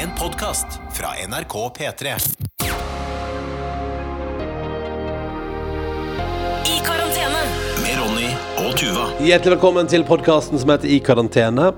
En podkast fra NRK P3. I karantene. Med Ronny og Tuva. Hjertelig velkommen til podkasten som heter I karantene.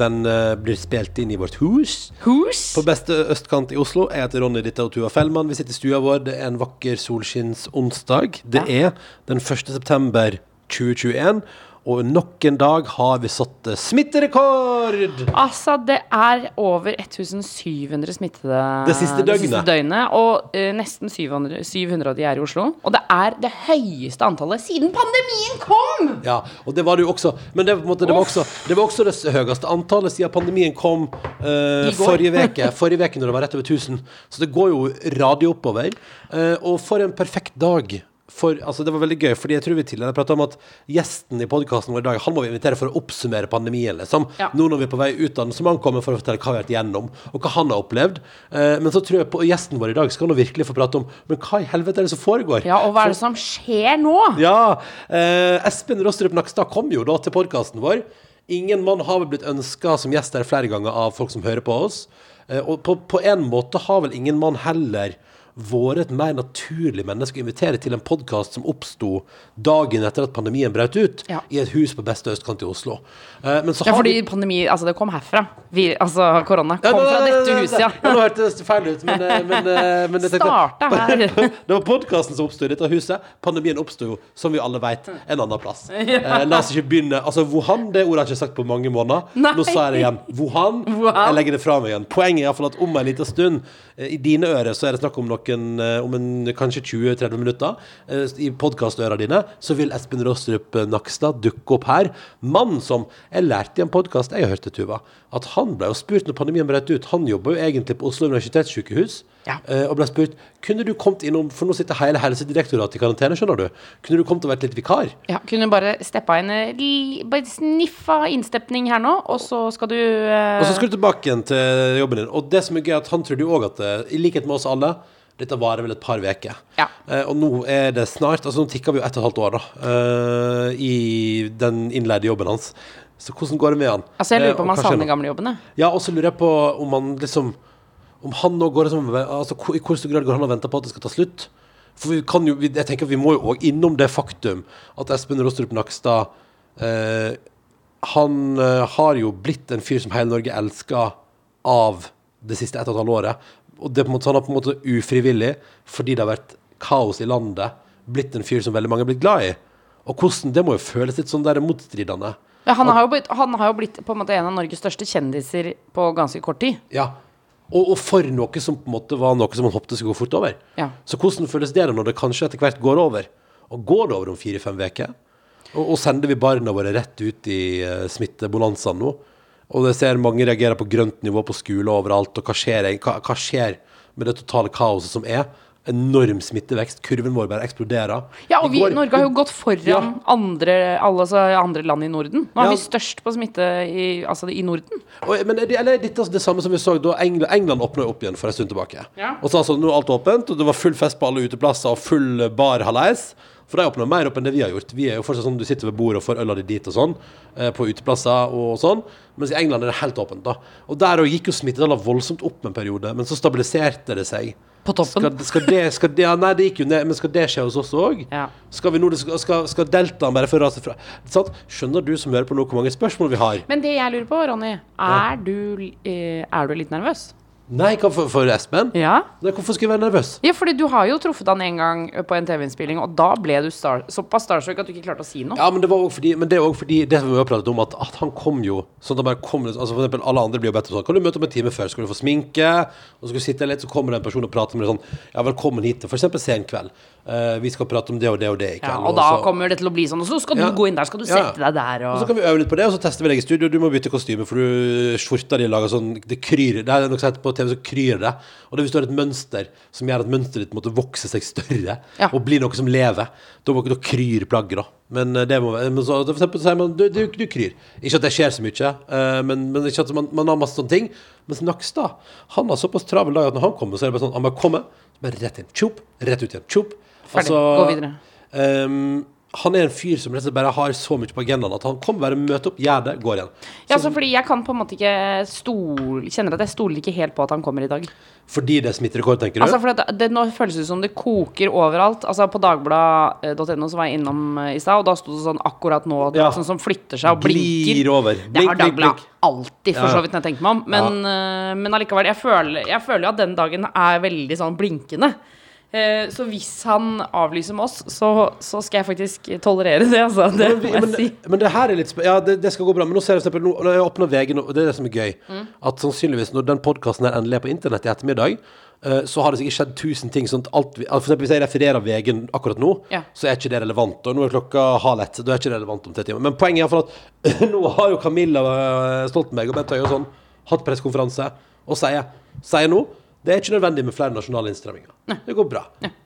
Den eh, blir spilt inn i vårt hus. Hus? På beste østkant i Oslo. Jeg heter Ronny Ditta og Tuva Fellmann. Vi sitter i stua vår. Det er en vakker solskinnsonsdag. Det er den 1. september 2021. Og nok en dag har vi satt eh, smitterekord! Altså, det er over 1700 smittede Det siste døgnet. døgnet, og uh, nesten 700, 700 av de er i Oslo. Og det er det høyeste antallet siden pandemien kom! Ja, og det var det jo også. Men det, måte, det, var, også, det var også det høyeste antallet siden pandemien kom uh, forrige veke Forrige uke når det var rett over 1000. Så det går jo radio oppover. Uh, og for en perfekt dag. For, altså det var veldig gøy, fordi jeg tror vi tidligere pratet om at gjesten i podkasten vår i dag Han må vi invitere for å oppsummere pandemien. Liksom. Ja. Nå når vi er på vei ut av den, så må han komme for å fortelle hva vi har vært gjennom, og hva han har opplevd. Eh, men så tror jeg på gjesten vår i dag skal han virkelig få prate om Men hva i helvete er det som foregår? Ja, og hva er det som skjer nå? Ja, eh, Espen Rostrup Nakstad kom jo da til podkasten vår. Ingen mann har vel blitt ønska som gjest her flere ganger av folk som hører på oss. Eh, og på, på en måte har vel ingen mann heller vært et mer naturlig menneske å invitere til en podkast som oppsto dagen etter at pandemien brøt ut, Ja. i et hus på beste østkant i Oslo. Eh, men så Ja, har fordi vi- pandemi Altså, det kom herfra. Vi, altså, korona Ja, kom nei, fra nei, fra dette huset, ja. ja. Nå hørtes det feil ut, men, eh, men, eh, men tenkte- Starta her. det var podkasten som oppsto i dette huset. Pandemien oppsto jo, som vi alle vet, en annen plass. Eh, la oss ikke begynne Altså, Wuhan, det ordet har jeg ikke sagt på mange måneder. Nei. Nå sa jeg det igjen. Wuhan. Wuhan. Jeg legger det fra meg igjen. Poenget er iallfall at om en liten stund, i dine ører, så er det snakk om noen eh, Om en kanskje 20-30 minutter, eh, i podkastøra dine, så vil Espen Rostrup Nakstad dukke opp her. Mann som Jeg lærte i en podkast jeg hørte, Tuva, at han ble jo spurt når pandemien brøt ut. Han jobber jo egentlig på Oslo universitetssykehus. Ja. Eh, og ble spurt Kunne du kommet innom For nå sitter hele Helsedirektoratet i karantene, skjønner du. Kunne du kommet og vært litt vikar? Ja, kunne bare steppa inn Bare sniffa innstepning her nå, og så skal du uh... Og så skal du tilbake igjen til jobben din. Og det som er gøy, at han trodde jo òg at i likhet med oss alle dette varer vel et par uker. Ja. Eh, og nå er det snart Altså nå tikker vi jo ett og et halvt år, da. eh, I den innleide jobben hans. Så hvordan går det med han? Altså, jeg Eh, lurer på om han hva skjer savner nå? gamlejobben, jeg. Ja, og så lurer jeg på om han liksom Om han nå går liksom Altså i hvor stor grad går han og venter på at det skal ta slutt? For vi kan jo Jeg tenker vi må jo òg innom det faktum at Espen Rostrup Nakstad eh, Han eh, har jo blitt en fyr som hele Norge elsker av det siste ett og et halvt året. Og det er på en måte, han har på en måte ufrivillig, fordi det har vært kaos i landet, blitt en fyr som veldig mange er blitt glad i. Og hvordan Det må jo føles litt sånn der motstridende. Ja, han, har jo blitt, han har jo blitt på en en av Norges største kjendiser på ganske kort tid. Ja. Og, og for noe som på en måte var noe som han håpte skulle gå fort over. Ja. Så hvordan føles det da når det kanskje etter hvert går over? Og går det over om fire-fem uker? Og, og sender vi barna våre rett ut i uh, smittebonanzaen nå? Og det ser mange reagerer på grønt nivå på skole overalt. Og hva skjer, hva, hva skjer med det totale kaoset som er? Enorm smittevekst. Kurven vår bare eksploderer. Ja, og vi, går- Norge har jo gått foran Ja. andre, altså, andre land i Norden. Nå er Ja. vi størst på smitte i, altså, i Norden. Og, men er det, eller er dette altså det samme som vi så da England, England åpna opp igjen for en stund tilbake? Ja. Og så altså, nå er alt åpent, og det var full fest på alle uteplasser og full bar halleis. For de åpner mer opp enn det vi har gjort. Vi er jo fortsatt sånn du sitter ved bordet og får øla di dit og sånn, eh, på uteplasser og sånn. Mens i England er det helt åpent, da. Og der òg gikk jo smittetallene voldsomt opp en periode, men så stabiliserte det seg. På toppen. Skal, skal det, skal det, ja, nei, det gikk jo ned, men skal det skje hos oss òg? Ja. Skal, vi nå, skal, skal, deltaen bare få rase fra? Skjønner du som hører på nå hvor mange spørsmål vi har? Men det jeg lurer på, Ronny, er, du, eh, er du litt nervøs? Nei, for, for Espen? Ja? Nei, hvorfor skulle jeg være nervøs? Ja, fordi du har jo truffet han en gang på en TV-innspilling, og da ble du star såpass starstruck at du ikke klarte å si noe. Ja, men det var også fordi Men det er også fordi Det som vi har pratet om, at, at han kom jo Sånn at han bare kom Altså for eksempel Alle andre blir jo bedt om sånn Kan du møte om en time før? Skal du få sminke? Og så skal du sitte litt Så kommer det en person og prater med deg sånn Ja, velkommen hit til For eksempel Senkveld Eh, Vi skal prate om det og det og det Ikke? Ja, og, og da så- kommer det til å bli sånn, og så skal Ja. du gå inn der, skal du Ja. sette deg der, Og så kan vi øve litt på det, og så tester vi deg i studio. Du må bytte kostyme, for du skjorta di lager sånn Det kryr. Det er noe som heter på TV, så kryr det. Og det hvis du har et mønster som gjør at mønsteret ditt måtte vokse seg større, Ja. og bli noe som lever, da, må, da kryr plagget, da. Men eh, det må men så, For eksempel sier man du, du, du kryr. Ikke at det skjer så mye, uh, men, men ikke at man, man har masse sånne ting. Mens Nakstad, han har såpass travel dag at når han kommer, så er det bare sånn Han bare kommer, bare rett inn. Tjopp, rett ut igjen. Tjopp. Ferdig. Gå videre. Um, han er en fyr som bare har så mye på agendaen at han kommer bare møter opp, gjør det, går igjen. Ja, altså fordi jeg kan på en måte ikke stole Kjenner at jeg stoler ikke helt på at han kommer i dag. Fordi det er smitterekord, tenker du? Altså for det, det, Nå føles det som det koker overalt. Altså På dagbladet.no så var jeg innom eh, i stad, og da sto det sånn akkurat nå Ja. Sånn som flytter seg og blinker. Glir over. Det har blink, Dagbladet alltid, for Ja. så vidt, når jeg tenker meg om. Men, eh, men allikevel, jeg føler, jeg føler at den dagen er veldig sånn blinkende. Eh, så hvis han avlyser med oss, så, så skal jeg faktisk tolerere det, altså. Det Men, må jeg si. men det her er litt Ja, det, det skal gå bra. Men nå ser jeg for eksempel nå, når jeg åpner VG og Det er det som er gøy. Mm. At sannsynligvis når den podkasten endelig er på internett i ettermiddag, eh, så har det sikkert skjedd tusen ting. Sånn alt, for eksempel hvis jeg refererer VG akkurat nå, Ja. så er ikke det relevant. Og nå er klokka halv ett. Da er ikke det relevant om tre timer. Men poenget er for at nå har jo Camilla eh, Stoltenberg og Bent Høie og sånn hatt pressekonferanse og sier, sier nå det er ikke nødvendig med flere nasjonale innstramminger. Det går bra.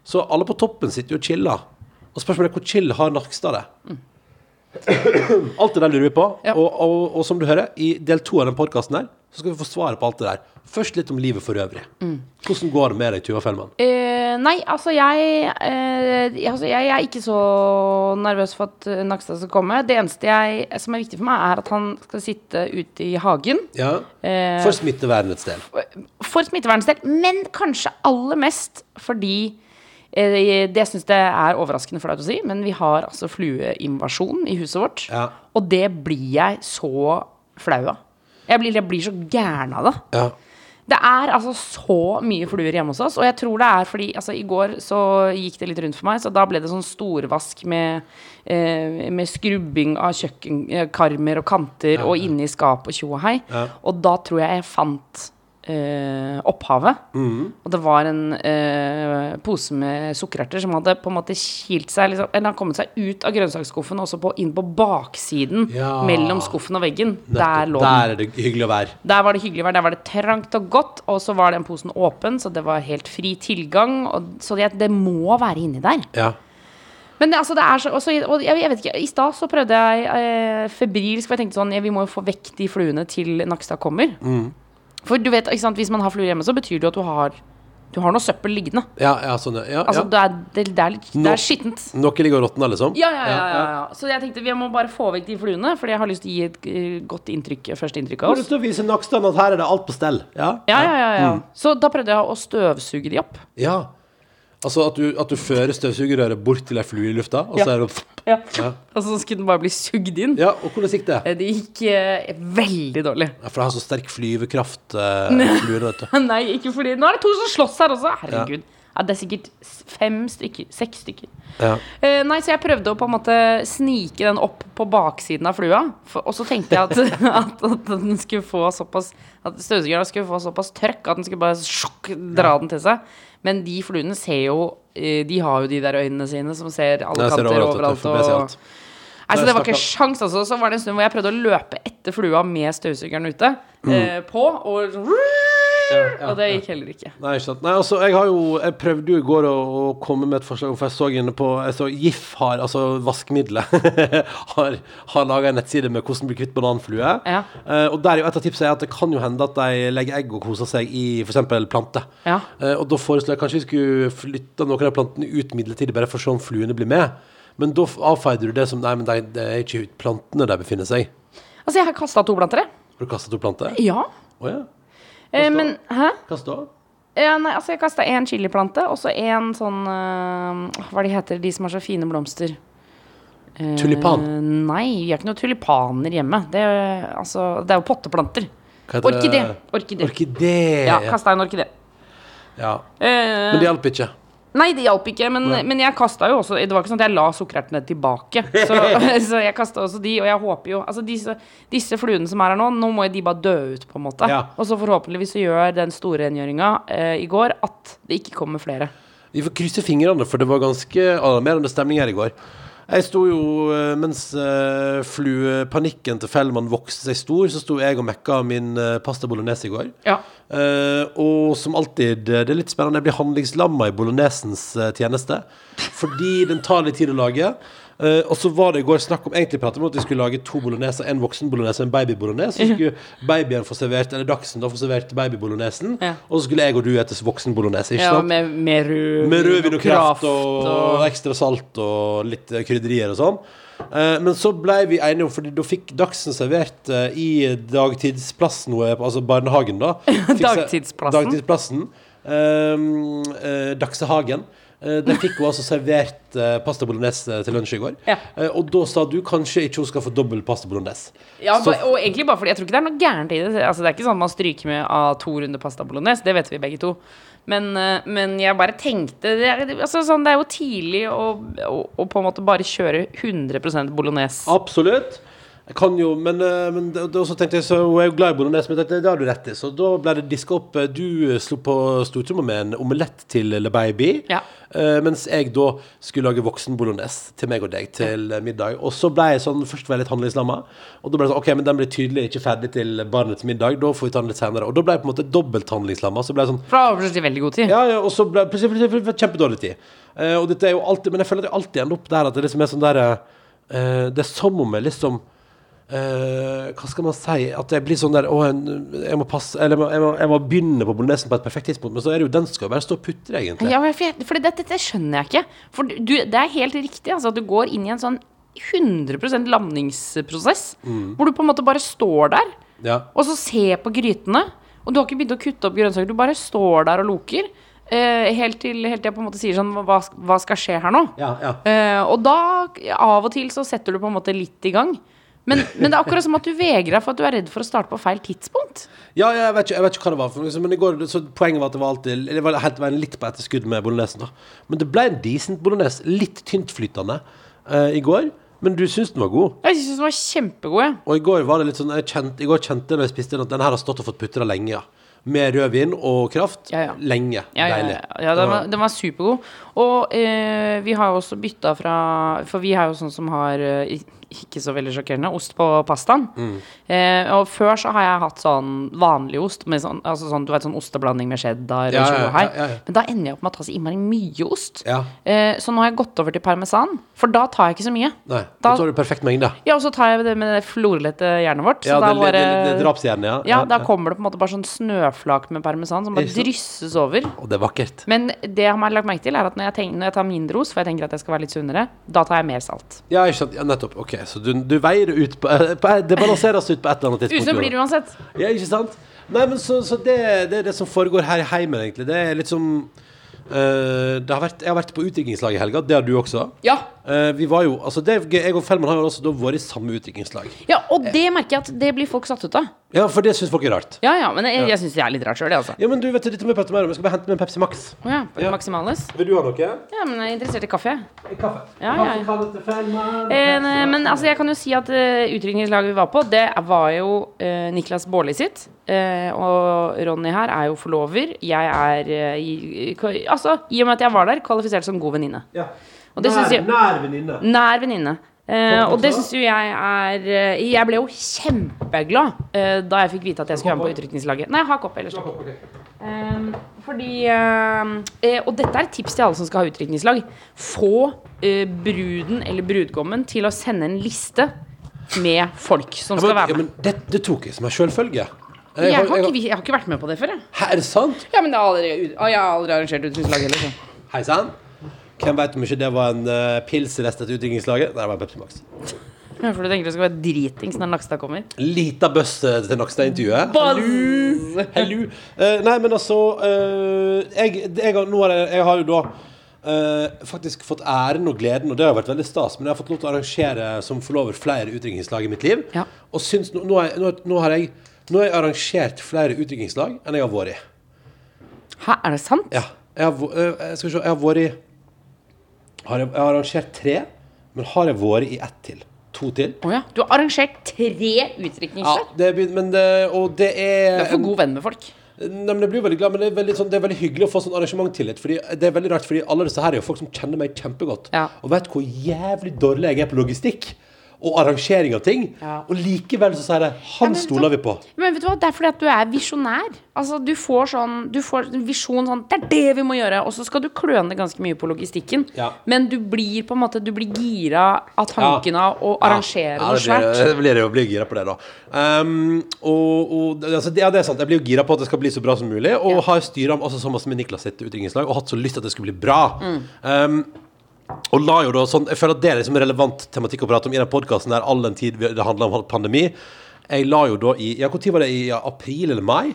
Så alle på toppen sitter jo og chiller. Og spørsmålet er hvor chill har Nakstad det? Alt det der lurer vi på. Ja. Og, og, og som du hører, i del to av den podkasten her, så skal vi få svaret på alt det der. Først litt om livet for øvrig. Hvordan går det med deg, Tuva Fellmann? Uh, nei, altså jeg, uh, altså jeg jeg er ikke så nervøs for at eh, Nakstad skal komme. Det eneste jeg, som er viktig for meg, er at han skal sitte ute i hagen. Ja? Uh, For smittevernets del. For smittevernets del, men kanskje aller mest fordi Det syns jeg er overraskende flaut å si, men vi har altså flueinvasjon i huset vårt. Ja. Og det blir jeg så flau av. Jeg blir, jeg blir så gæren av det. Ja. Det er altså så mye fluer hjemme hos oss, og jeg tror det er fordi altså, I går så gikk det litt rundt for meg, så da ble det sånn storvask med, eh, med skrubbing av kjøkkenkarmer og kanter og inne i skap og tjo og hei. Ja. Og da tror jeg jeg fant eh, opphavet. Og det var en eh, pose med sukkererter som hadde på en måte kilt seg liksom, Eller kommet seg ut av grønnsaksskuffen og også på, inn på baksiden Ja. mellom skuffen og veggen. Der lå den. Der er det hyggelig å være. Der var det hyggelig vær, der var det trangt og godt, og så var den posen åpen, så det var helt fri tilgang. Og, så det, det må være inni der. Ja. Men altså, det er så også, og jeg, jeg vet ikke, I stad så prøvde jeg eh, febrilsk, for jeg tenkte sånn ja, Vi må jo få vekk de fluene til Nakstad kommer. For du vet, ikke sant, hvis man har fluer hjemme, så betyr det jo at du har Du har noe søppel liggende. Ja, ja, sånn, ja. ja, Altså, ja. det, er, det, det er litt Det er skittent. Noe ligger og råtner, liksom? Ja, ja, ja, ja, ja. Så jeg tenkte vi må bare få vekk de fluene, fordi jeg har lyst til å gi et eh, godt inntrykk, første inntrykk av oss. du har lyst til å vise Nakstad at her er det alt på stell? Ja? Ja, ja, ja, ja. Så da prøvde jeg å støvsuge de opp. Ja. Altså at du, at du fører støvsugerøret bort til ei flue i lufta, og Ja. så er det Ja. Ja. Og så skulle den bare bli sugd inn. Ja, og hvordan gikk det? Eh, Det gikk eh, veldig dårlig. Ja, for det har så sterk flyvekraft, eh, fluen, vet du. Nei, ikke fordi Nå er det to som slåss her også. Herregud. Ja, det er sikkert s- fem stykker. Seks stykker. Ja. Eh, nei, så jeg prøvde å på en måte snike den opp på baksiden av flua. For, og så tenkte jeg at, at, at den skulle få såpass At støvsugeren skulle få såpass trøkk at den skulle bare sjokk, dra den til seg. Men de fluene ser jo eh, De har jo de der øynene sine som ser alle Jeg ser kanter overalt, overalt. og. Nei, så det var ikke sjans altså. Så var det en stund hvor jeg prøvde å løpe etter flua med støvsugeren ute. Eh, på, og Og det gikk heller ikke. Nei, ikke sant. Nei, altså, jeg har jo Jeg prøvde jo i går å, å komme med et forslag, for jeg så inne på jeg så GIF har, altså vaskemiddelet, har, har laga en nettside med hvordan bli kvitt bananflue. Ja. Eh, og der er jo et av tipsene at det kan jo hende at de legger egg og koser seg i f.eks. planter. Ja. Eh, og da foreslår jeg kanskje vi skulle flytte noen av plantene ut midlertidig, bare for å se om fluene blir med. Men da avfeider du det som Nei, men det de er ikke plantene der befinner seg. Altså, jeg har kasta to planter, jeg. Har du kasta to planter? Ja. Oh, ja. Eh, men Hæ? Da? Ja, nei, altså, jeg kasta én chiliplante, og så én sånn uh, Hva de heter de som har så fine blomster? Eh, Tulipan? Nei, vi har ikke noen tulipaner hjemme. Det er, altså, det er jo potteplanter. Hva? Orkidé. Orkidé. Orkidé. Ja, kasta en orkidé. Ja. Uh, Men det hjalp ikke. Nei, det hjalp ikke, men, men jeg kasta jo også Det var ikke sånn at jeg la sukkerertene tilbake. Så, så jeg kasta også de, og jeg håper jo Altså disse, disse fluene som er her nå, nå må jo de bare dø ut, på en måte. Ja. Og så forhåpentligvis så gjør den store rengjøringa eh, i går at det ikke kommer flere. Vi får krysse fingrene, for det var ganske alarmerende stemning her i går. Jeg sto jo, eh, mens uh, fluepanikken til Fellmann vokste seg stor, så sto jeg og mekka min eh, pasta bolognese i går. Ja. Eh, og som alltid, eh, det er litt spennende, jeg blir handlingslamma i bolognesens eh, tjeneste. Fordi den tar litt tid å lage. Uh, og så var det i går snakk om Egentlig pratet om at vi skulle lage to bolognese. En voksen bolognese og en baby bolognese. Så skulle babyen få servert Eller Dagsen da få servert babybolognesen. Ja. Og så skulle jeg og du ete voksen bolognese. Ikke Ja, sant? med, med rødvin Med rødvin og kraft og, og- ekstra salt og litt krydderier og sånn. Eh, men så ble vi enige om Fordi da fikk Dagsen servert eh, i dagtidsplassen, altså barnehagen, da. Dagtidsplassen? Dagtidsplassen. Um, uh, Daksehagen. Uh, der fikk hun altså servert uh, pasta bolognese til lunsj i går. Ja. Eh, og da sa du kanskje ikke hun skal få dobbel pasta bolognese. Ja, Så- og egentlig bare fordi Jeg tror ikke det er noe gærent i det. Altså, det er ikke sånn at man stryker med av to runder pasta bolognese. Det vet vi begge to. Men, eh, men jeg bare tenkte Det er, altså, sånn, det er jo tidlig å, å, å på en måte bare kjøre 100% bolognese. Absolutt. Jeg kan jo, men, eh, men da tenkte jeg så hun er jo glad i bolognese, men det, har du rett i. Så da ble det diska opp. eh, Du slo på stortromma med en omelett til Le Baby, Ja. eh, mens jeg da skulle lage voksen bolognese til meg og deg til eh, middag. Og så ble jeg sånn Først var jeg litt handlingslamma, og da ble det sånn OK, men den blir tydelig ikke ferdig til barnets middag, da får vi ta den litt senere. Og da ble jeg på en måte dobbelt handlingslamma. Så ble jeg sånn For da var plutselig veldig god tid. ja, ja, og så ble plutselig plutselig- kjempedårlig tid. Eh, og dette er jo alltid Men jeg føler at jeg alltid ender opp der at det liksom er sånn der eh, Det er som om jeg liksom eh, Hva skal man si? At jeg blir sånn der Å, jeg må passe Eller jeg må, jeg må, jeg må begynne på bolognesen på et perfekt tidspunkt, men så er det jo den skal jo bare stå og putre, egentlig. Ja, for, for det, dette skjønner jeg ikke. For du, det er helt riktig altså, at du går inn i en sånn 100 landingsprosess. Mm. Hvor du på en måte bare står der, Ja. og så ser på grytene. Og du har ikke begynt å kutte opp grønnsaker, du bare står der og loker. Uh, helt til helt til jeg på en måte sier sånn Hva, hva skal skje her nå? Ja, ja. Uh, og da, av og til, så setter du på en måte litt i gang. Men, men det er akkurat som at du vegrer deg for at du er redd for å starte på feil tidspunkt. Ja, jeg, vet ikke, jeg vet ikke hva det var. For, noe, men går, så Poenget var at det var alltid Det var helt litt på etterskudd med bolognesen. da Men det ble en decent bolognese. Litt tyntflytende uh, i går. Men du syns den var god. Jeg syns den var kjempegod. Ja. Og i går var det litt sånn jeg kjente, I går kjente jeg når jeg spiste den at den her har stått og fått putra lenge. ja Med rødvin og kraft. Ja, ja. Lenge. Ja, ja, Deilig. ja, den, var, den var supergod. Og eh, vi har jo også bytta fra For vi er jo sånn som har eh, ikke så veldig sjokkerende ost på pastaen. Mm. Eh, og før så har jeg hatt sånn vanlig ost, med sånn, altså sånn, du vet, sånn osteblanding med cheddar Ja, og hei. ja, ja. Men da ender jeg opp med å ta så innmari mye ost. Eh, så nå har jeg gått over til parmesan, for da tar jeg ikke så mye. Nei, Da- da tar du perfekt mengde. Ja, og så tar jeg det med det florlette hjernet vårt. Så Ja, det, bare, det, det, det ja. ja, da kommer det på en måte bare sånn snøflak med parmesan som bare drysses over. Og det er vakkert. Men det jeg har lagt merke til, er at når jeg, tenker, når jeg tar mindre ost, for jeg tenker at jeg skal være litt sunnere, da tar jeg mer salt. Ja, ikke sant. Nettopp. Ok, Så du, du veier ut på, eh, på Det balanseres ut på et eller annet tidspunkt. Usunn blir det uansett. Ja, ikke sant? Nei, men så, så det, det er det som foregår her i heimen, egentlig. Det er litt som det har vært, Jeg har vært på utdrikningslag i helga. Det har du også. Ja. Eh, vi var jo, altså det. Jeg og Fellman har jo også vært i samme utdrikningslag. ja, og det merker jeg at det blir folk satt ut av. Ja, for det syns folk er rart. Ja, ja, men jeg, jeg syns det er litt rart sjøl, altså. Ja, men du vet dette må prate mer om. Jeg skal bare hente med en Pepsi Max. Ja, Ja. Maximalis. Vil du ha noe? Ja, men jeg er interessert i kaffe. I Kaffe. Ja, ja, ja. Fellman. Eh, men altså, jeg kan jo si at uh, utdrikningslaget vi var på, det var jo uh, Niklas Baarli sitt. Eh, og Ronny her er jo forlover. Jeg er i, i, Altså, i og med at jeg var der, kvalifisert som god venninne. Ja. Nær, venninne. Nær venninne. Eh, og det syns jo jeg er Jeg ble jo kjempeglad eh, da jeg fikk vite at jeg skulle være med på utrykningslaget. Nei, ha kopp ellers. Um, fordi um, eh, Og dette er et tips til alle som skal ha utrykningslag. Få eh, bruden eller brudgommen til å sende en liste med folk som Ja, skal men, være ja, med. men det, det tok jeg som en selvfølge. Jeg har, ikke, jeg har ikke vært med på det før, jeg. Hæ, er det sant? Ja, men det har aldri, jeg har aldri arrangert utdrikningslag heller. så. Hei sann. Hvem veit om ikke det var en uh, pilsrest etter utdrikningslaget? Nei, det var Pepsi Max. Ja, For du tenker det skal være dritings når Nakstad kommer? Lita bøss eh, til Nakstad-intervjuet. Hallo! Hallo. Uh, nei, men altså uh, jeg, jeg, har- nå har jeg, jeg har jo da uh, faktisk fått æren og gleden, og det har vært veldig stas, men jeg har fått lov til å arrangere som forlover flere utdrikningslag i mitt liv. Ja. Og syns nå, nå, nå, nå har jeg Nå har jeg arrangert flere utdrikningslag enn jeg har vært i. Hæ, er det sant? Ja. Jeg har, eh, jeg skal se, jeg har vært i har jeg, jeg har arrangert tre, men har jeg vært i ett til? To til? Å ja. Du har arrangert tre Ja, det, men det, og det Du er er for god venn med folk. Nei, men jeg blir veldig glad, men det er veldig, sånn, det er veldig hyggelig å få sånn arrangementtillit. Fordi det er veldig rart, fordi alle disse her er jo folk som kjenner meg kjempegodt. Ja. Og vet hvor jævlig dårlig jeg er på logistikk. Og arrangering av ting. Ja. Og likevel så sier de han ja, stoler vi på. Men vet du hva, det er fordi at du er visjonær. Altså, du får sånn Du får en visjon sånn Det er det vi må gjøre! Og så skal du kløne ganske mye på logistikken. Ja. Men du blir på en måte Du blir gira av tanken av å arrangere noe det Ja, svært. det blir, jeg blir gira på det, da. Um, og, og altså, det- ja, det er sant. Jeg blir jo gira på at det skal bli så bra som mulig. Og har styra altså, så masse med Niklas sitt utringningslag og hatt så lyst til at det skulle bli bra. Mm. Um, og la jo da sånn Jeg føler at det er liksom relevant tematikk å prate om i den podkasten der all den tid det handler om pandemi. Jeg la jo da i Ja, når var det? I april eller mai?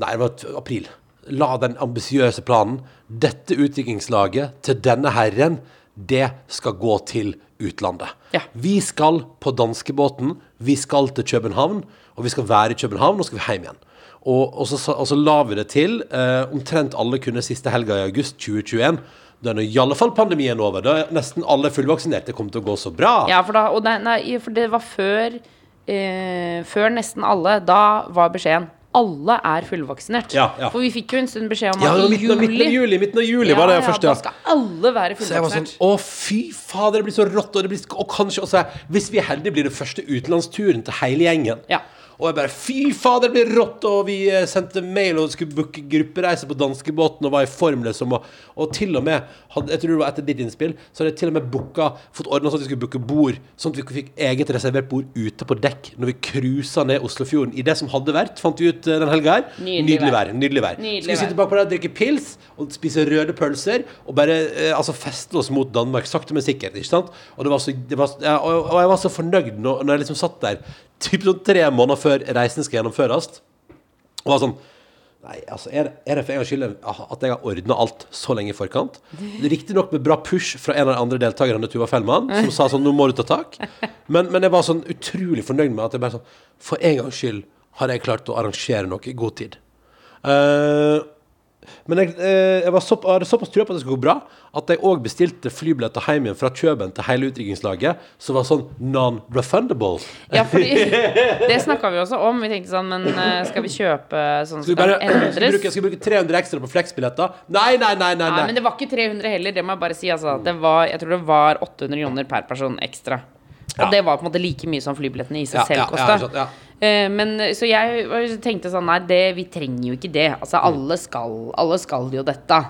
Nei, det var april. La den ambisiøse planen. Dette utviklingslaget til denne herren, det skal gå til utlandet. Ja. Vi skal på danskebåten, vi skal til København, og vi skal være i København, og skal vi hjem igjen. Og, og, så, og så la vi det til. Eh, omtrent alle kunne siste helga i august 2021. Da er i alle fall pandemien over. Da er nesten alle fullvaksinerte kommer til å gå så bra. Ja, for, da, det, nei, for det var før eh, Før nesten alle. Da var beskjeden alle er fullvaksinert. Ja, ja. For vi fikk jo en stund beskjed om Ja, at det i midten, av- midten av juli juli, midten av juli var det ja, Da ja. skal alle være fullvaksinert. Så jeg var sånn. Å, fy fader, det blir så rått. Og, det blir, og kanskje også Hvis vi er heldige, blir det første utenlandsturen til hele gjengen. Ja. Og jeg bare Fy fader, det blir rått! Og vi eh, sendte mail og skulle booke gruppereise på danskebåten og var i form, liksom. Og, og til og med hadde, Jeg tror det var etter ditt innspill, så hadde jeg til og med booka Fått ordna sånn at vi skulle booke bord, sånn at vi fikk eget reservert bord ute på dekk når vi cruisa ned Oslofjorden i det som hadde vært, fant vi ut eh, den helga her. Nydelig vær. Nydelig vær. Nydelig Skal vi sitte bakpå bak på der og drikke pils og spise røde pølser og bare eh, altså feste oss mot Danmark, sakte, men sikkert. ikke sant? Og, det var så, det var, ja, og, og jeg var så fornøyd når, når jeg liksom satt der typ sånn tre måneder før reisen skal gjennomføres, og var sånn Nei, altså, er, er det for en gangs skyld at jeg har ordna alt så lenge i forkant? Riktignok med bra push fra en av de andre deltakerne, Tuva Fellmann, som sa sånn Nå må du ta tak. Men, men jeg var sånn utrolig fornøyd med at jeg bare sånn For en gangs skyld har jeg klart å arrangere noe i god tid. Eh, men jeg, eh, jeg var så, jeg hadde såpass trua på at det skulle gå bra, at jeg òg bestilte flybilletter hjem igjen fra Kjøben til hele utdrikningslaget, som var sånn non-refundable. Ja, fordi Det snakka vi også om. Vi tenkte sånn, men eh, skal vi kjøpe sånn som bare endres? skal vi bruke, skal vi bruke 300 ekstra på Flex-billetter? Nei, nei, nei, nei. Nei, men det var ikke 300 heller, det må jeg bare si. Altså. Det var, jeg tror det var 800 kroner per person ekstra. Og Ja. det var på en måte like mye som flybillettene i seg selv kosta. ja, ja. Eh, men så jeg tenkte sånn Nei, det, vi trenger jo ikke det. Altså, alle skal, alle skal jo dette.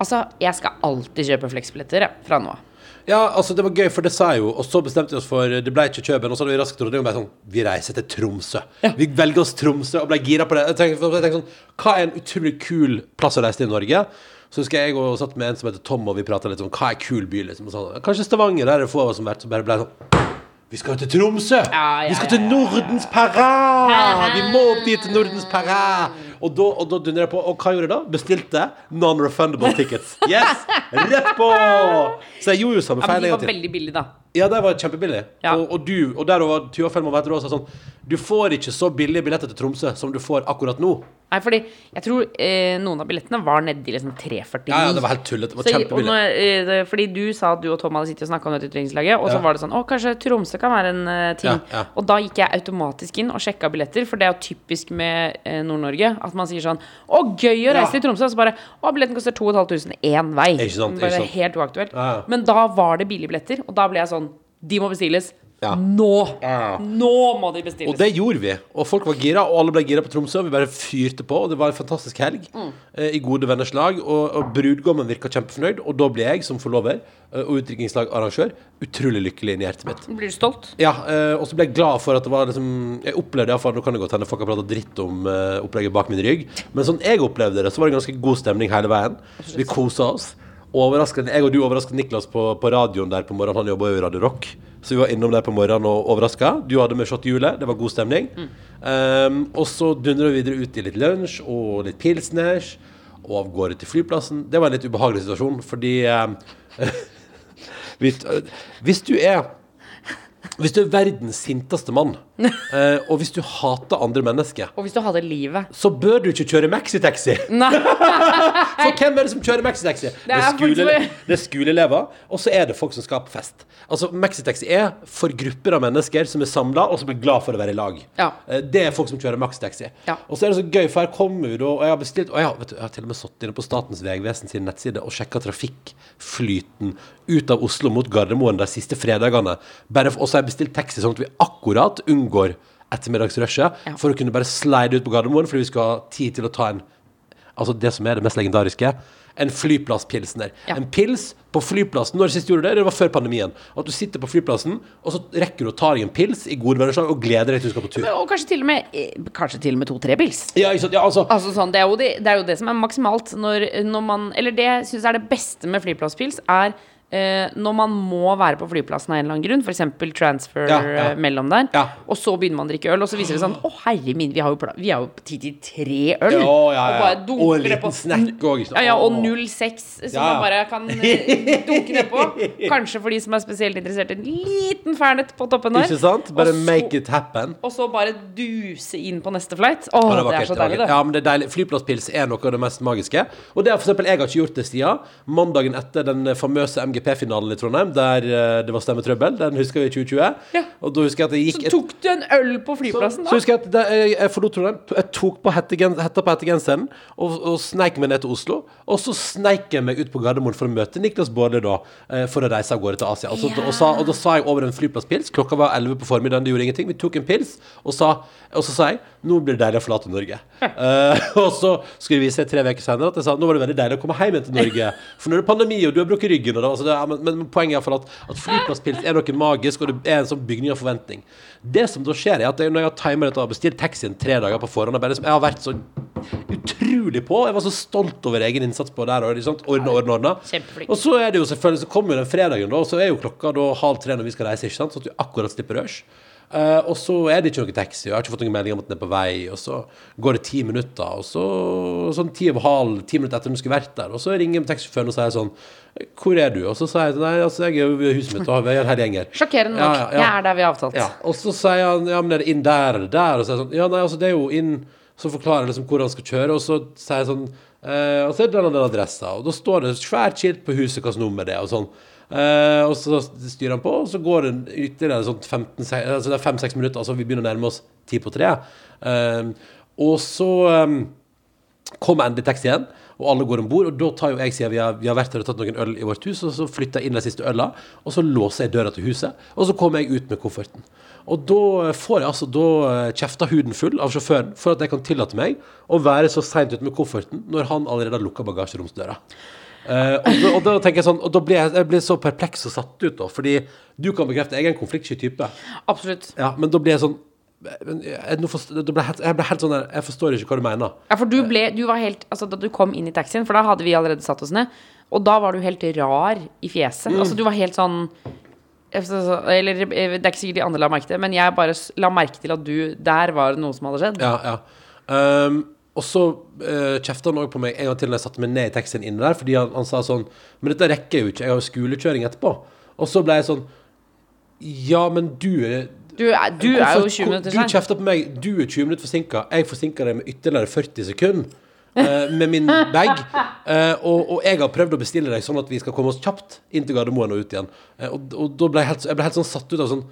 Altså, jeg skal alltid kjøpe Flex-billetter fra nå av. Ja, altså det var gøy, for det sa jeg jo, og så bestemte vi oss for Det ble ikke Køben. og så hadde vi raskt trodde og ble sånn Vi reiser til Tromsø. Vi velger oss Tromsø, og ble gira på det. Jeg tenkte, jeg tenkte sånn Hva er en utrolig kul plass å reise til i Norge? Så husker jeg og satt med en som heter Tom, og vi prata litt om hva er kul by, liksom. Og sånn, Kanskje Stavanger, der er det få av oss som har vært, så bare ble sånn vi skal jo til Tromsø! Ja, ja, vi skal til Nordens parade! Vi må opp dit til Nordens parade! Og da, og da dundrer jeg på. Og hva gjorde jeg da? Bestilte non-refundable tickets. Yes! Rett på! Så jeg gjorde jo samme Ja, men feil de en var til. veldig billige, da. Ja, de var kjempebillige. Ja. Og, og du, og der var Tuva Fellmann vet du også sånn Du får ikke så billige billetter til Tromsø som du får akkurat nå. Nei, fordi jeg tror eh, noen av billettene var nedi liksom 349. Ja, ja, det var helt tullete. Det var Så, og kjempebillig. når, eh, det- fordi du sa at du og Tom hadde sittet og snakka om dette utdrikningslaget, og så Ja. var det sånn Å, kanskje Tromsø kan være en eh, ting. Ja, ja. Og da gikk jeg automatisk inn og sjekka billetter, for det er jo typisk med eh, Nord-Norge at man sier sånn Å, gøy å reise til Tromsø! Og så bare Å, billetten koster 2500 én vei. Ikke sant, ikke sant. Helt uaktuelt. Ja, ja. Men da var det billige billetter, og da ble jeg sånn De må bestilles. Ja. Nå! Ja. Nå må de bestilles. Og det gjorde vi. Og folk var gira, og alle ble gira på Tromsø. Og Vi bare fyrte på, og det var en fantastisk helg Mm. eh, i gode venners lag. Og, og brudgommen virka kjempefornøyd, og da ble jeg som forlover eh, og utdrikningslagarrangør utrolig lykkelig inni hjertet mitt. Blir du stolt? Ja, eh, og så ble jeg glad for at det var liksom Jeg opplevde iallfall Nå kan det godt hende folk har prata dritt om eh, opplegget bak min rygg, men sånn jeg opplevde det, så var det ganske god stemning hele veien. Vi kosa oss. Overraskende, jeg og du overraska Niklas på, på radioen der på morgenen. Han jobba jo i Radio Rock, så vi var innom der på morgenen og overraska. Du hadde med shot-hjulet, det var god stemning. Um, og så dundra vi videre ut i litt lunsj og litt pilsners, og av gårde til flyplassen. Det var en litt ubehagelig situasjon, fordi hvis, hvis du er Hvis du er verdens sinteste mann, eh, og hvis du hater andre mennesker, Og hvis du hadde livet så bør du ikke kjøre maxitaxi. Nei. For hvem er det som kjører maxitaxi? Det er er, skole, det er skoleelever, og så er det folk som skal på fest. Altså, Maxitaxi er for grupper av mennesker som er samla, og som er glad for å være i lag. Ja. Eh, Det er folk som kjører maxitaxi. Ja. Og så er det så gøy, for her kommer jo da, og jeg har bestilt Og jeg har, vet du, jeg har til og med satt inne på Statens vegvesen sin nettside og sjekka trafikkflyten ut av Oslo mot Gardermoen de siste fredagene. Bare for, og så har jeg bestilt taxi sånn at vi akkurat unngår ettermiddagsrushet, Ja. for å kunne bare slide ut på Gardermoen, fordi vi skal ha tid til å ta en Altså det som er det mest legendariske. En flyplasspilsner. Ja. En pils på flyplassen. Når sist gjorde du det? Det var før pandemien. At du sitter på flyplassen, og så rekker du å ta deg en pils i gode vennerslag og gleder deg til du skal på tur. Og kanskje til og med Kanskje til og med to-tre pils. Ja, ikke sant? Ja, altså Altså sånn, det, er jo det, er jo det som er maksimalt når, når man Eller det jeg syns er det beste med flyplasspils, er eh, når man må være på flyplassen av en eller annen grunn, f.eks. transfer Ja, ja. eh, mellom der, Ja. og så begynner man å drikke øl, og så viser det sånn Å, herre min, vi har jo, vi har jo tid til tre øl! Og bare Og dunker det på. snack også. Ja, ja, og 06, som man bare kan eh, dunke nedpå. Kanskje for de som er spesielt interessert, en liten fernet på toppen der. Ikke sant? Bare så- make it happen. Og så bare duse inn på neste flight. Å, det, var er så deilig, det. Ja, men det er deilig. Flyplasspils er noe av det mest magiske. Og det har for eksempel jeg har ikke gjort det siden mandagen etter den famøse MGP-finalen i Trondheim, der eh, det var stemmetrøbbel. Den husker vi i 2020. Ja. Og da husker jeg at jeg gikk Så tok du en øl på flyplassen, så da? husker jeg at det, jeg, jeg forlot Trondheim. Jeg tok på hettegen, hetta på hettegenseren og, og sneik meg ned til Oslo. Og så sneik jeg meg ut på Gardermoen for å møte Niklas Baarli da, eh, for å reise av gårde til Asia. Og, Ja. og, sa, og da sa jeg over en flyplasspils. Klokka var 11 på formiddagen, det gjorde ingenting. Vi tok en pils, og, sa, og så sa jeg nå blir det deilig å forlate Norge. Eh, og så skulle vi vise tre uker senere at jeg sa nå var det veldig deilig å komme hjem igjen til Norge. For nå er det pandemi, og du har brukket ryggen. Og det, altså det, ja, men, men poenget er for at, at flyplasspils er noe magisk, og det er en sånn bygning av forventning. Det som da skjer, er at jeg, når jeg har timet dette og bestilt taxien tre dager på forhånd, jeg, liksom- jeg har vært så utrolig på. Jeg var så stolt over egen innsats på der. Ordne, ordne, ordne. Og så er det jo selvfølgelig Så kommer jo den fredagen, da, og så er jo klokka da halv tre når vi skal reise, ikke sant? så at du akkurat slipper rush. Eh, og så er det ikke noe taxi, og jeg har ikke fått noen melding om at den er på vei. Og så går det ti minutter, og så sånn ti over halv, ti minutter etter den skulle vært der. Og så ringer taxisjåføren og sier sånn Hvor er du? Og så sier jeg nei, altså jeg er ved huset mitt, og vi er her. Sjokkerende nok. Ja, ja, ja. Jeg er der vi har avtalt. Ja, og så sier han ja, men er det inn der eller der? Og så er jeg sånn, ja, nei, altså det er jo inn Så forklarer jeg liksom hvor han skal kjøre, og så sier jeg sånn eh, Og så er det den og den adressa, og da står det svært skilt på huset hvilket nummer det er, og sånn. Eh, og så styrer han på, og så går det ytterligere sånn 15 Altså det er fem-seks minutter, altså vi begynner å nærme oss ti på tre. Eh, og så eh, kommer endelig taxien, og alle går om bord. Og da tar jo jeg, siden vi har, vi har vært her og tatt noen øl i vårt hus, og så flytter jeg inn de siste øla, og så låser jeg døra til huset, og så kommer jeg ut med kofferten. Og da får jeg altså da kjefta huden full av sjåføren for at jeg kan tillate meg å være så seint ute med kofferten når han allerede har lukka bagasjeromsdøra. Eh, og, da, og da tenker jeg sånn Og da blir jeg, jeg blir så perpleks og satt ut, da, fordi du kan bekrefte jeg er en konfliktsky type. Absolutt. Ja, men da blir jeg sånn men jeg, forst- ble helt, jeg ble helt sånn der Jeg forstår ikke hva du mener. Ja, for du ble Du var helt Altså, da du kom inn i taxien, for da hadde vi allerede satt oss ned, og da var du helt rar i fjeset. Mm. Altså, du var helt sånn Eller eh, det er ikke sikkert de andre la merke til men jeg bare la merke til at du Der var det noe som hadde skjedd. Ja, ja. Ehm, og så uh, kjefta han òg på meg en gang til når jeg satte meg ned i taxien inne der, fordi han, han sa sånn Men dette rekker jeg jo ikke, jeg har jo skolekjøring etterpå. Og så ble jeg sånn Ja, men du er Du er, du er jo 20 minutter Du sein. kjefter på meg. Du er 20 minutter forsinka. Jeg forsinka deg med ytterligere 40 sekunder. Uh, med min bag. Uh, og, og jeg har prøvd å bestille deg sånn at vi skal komme oss kjapt inn til Gardermoen og ut igjen. Uh, og, og da ble jeg helt, jeg ble helt sånn satt ut av sånn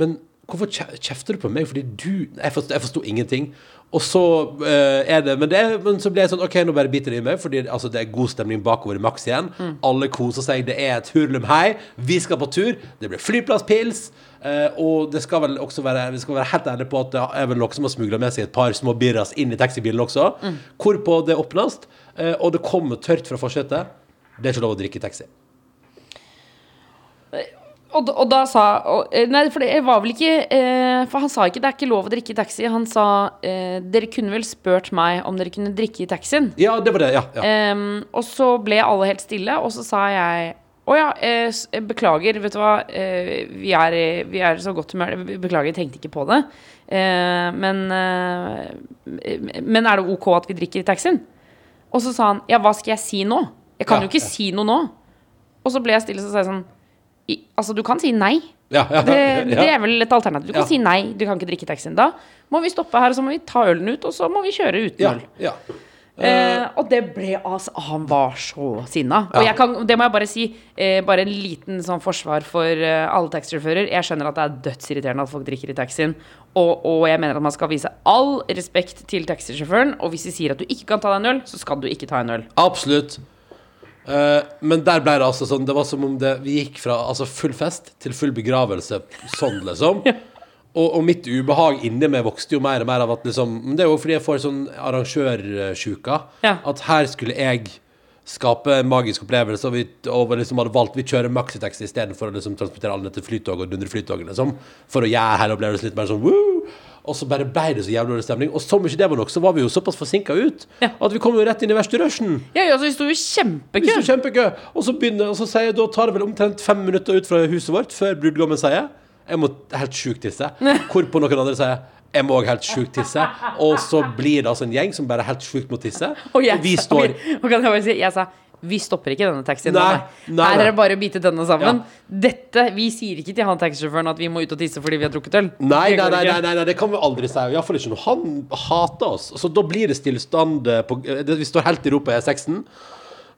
Men hvorfor kjefter du på meg? Fordi du Jeg forsto, jeg forsto ingenting. Og så uh, er det men, det men så ble jeg sånn OK, nå bare biter det i meg, fordi altså, det er god stemning bakover i Max igjen. Alle koser seg. Det er et hurlum hei. Vi skal på tur. Det blir flyplasspils. Uh, og det skal vel også være Vi skal være helt ærlige på at det er vel noen som har smugla med seg et par små birras inn i taxibilen også. Hvorpå det åpnes, uh, og det kommer tørt fra forsetet. Det er ikke lov å drikke i taxi. Og, og da sa og, eh, Nei, for det var vel ikke eh, For han sa ikke 'det er ikke lov å drikke i taxi'. Han sa eh, 'dere kunne vel spurt meg om dere kunne drikke i taxien'. Ja, det var det. Ja. ja. Um, og så ble alle helt stille, og så sa jeg å ja, eh, eh, beklager, vet du hva. Eh, vi, er, vi er så godt humør. Beklager, jeg tenkte ikke på det. Eh, men, men er det ok at vi drikker i taxien? Og så sa han ja, hva skal jeg si nå? Jeg kan Ja, jo ikke si noe nå. Og så ble jeg stille så sa jeg sånn i, Altså, du kan si nei. ja, ja, Det, ja. det er vel et alternativ. Du kan si nei, du kan ikke drikke taxien. Da må vi stoppe her, og så må vi ta ølen ut, og så må vi kjøre uten øl. ja. Eh, og det ble altså Han var så sinna. Og jeg kan, det må jeg bare si. Eh, bare en liten sånn forsvar for eh, alle taxisjåfører. Jeg skjønner at det er dødsirriterende at folk drikker i taxien. Og, og jeg mener at man skal vise all respekt til taxisjåføren. Og hvis de sier at du ikke kan ta deg en øl, så skal du ikke ta en øl. Absolutt. Eh, men der ble det altså sånn Det var som om det, vi gikk fra altså, full fest til full begravelse sånn, liksom. Og, og mitt ubehag inni meg vokste jo mer og mer av at liksom Men det er jo fordi jeg får sånn arrangørsjuka. Ja. At her skulle jeg skape en magisk opplevelse, og vi og liksom hadde valgt Vi kjører maxitaxi istedenfor å liksom transportere alle til Flytog og dundre Flytog, liksom. For å gjøre hele opplevelsen litt mer sånn woo! Og så bare ble det så jævlig dårlig stemning. Og som ikke det var nok, så var vi jo såpass forsinka ut Ja. at vi kom jo rett inn i verste rushen. Ja, ja, så vi sto jo Vi kjempekø. sto kjempekø. Og så begynner, og så sier jeg, da tar det vel omtrent fem minutter ut fra huset vårt før brudgommen sier jeg må helt sjukt tisse. Hvorpå noen andre sier jeg må også helt sjukt tisse. Og så blir det altså en gjeng som bare helt sjukt må tisse. Og jeg, Og vi står og kan jeg, bare si, jeg sa vi stopper ikke denne taxien. Nei, nei. nei, Her er det bare å bite tennene sammen. Dette, Vi sier ikke til han taxisjåføren at vi må ut og tisse fordi vi har drukket øl. Nei, nei, nei, nei, det kan vi aldri si. Iallfall ikke når han hater oss. Så da blir det stillstand eh, på Vi står helt i ro på E6-en.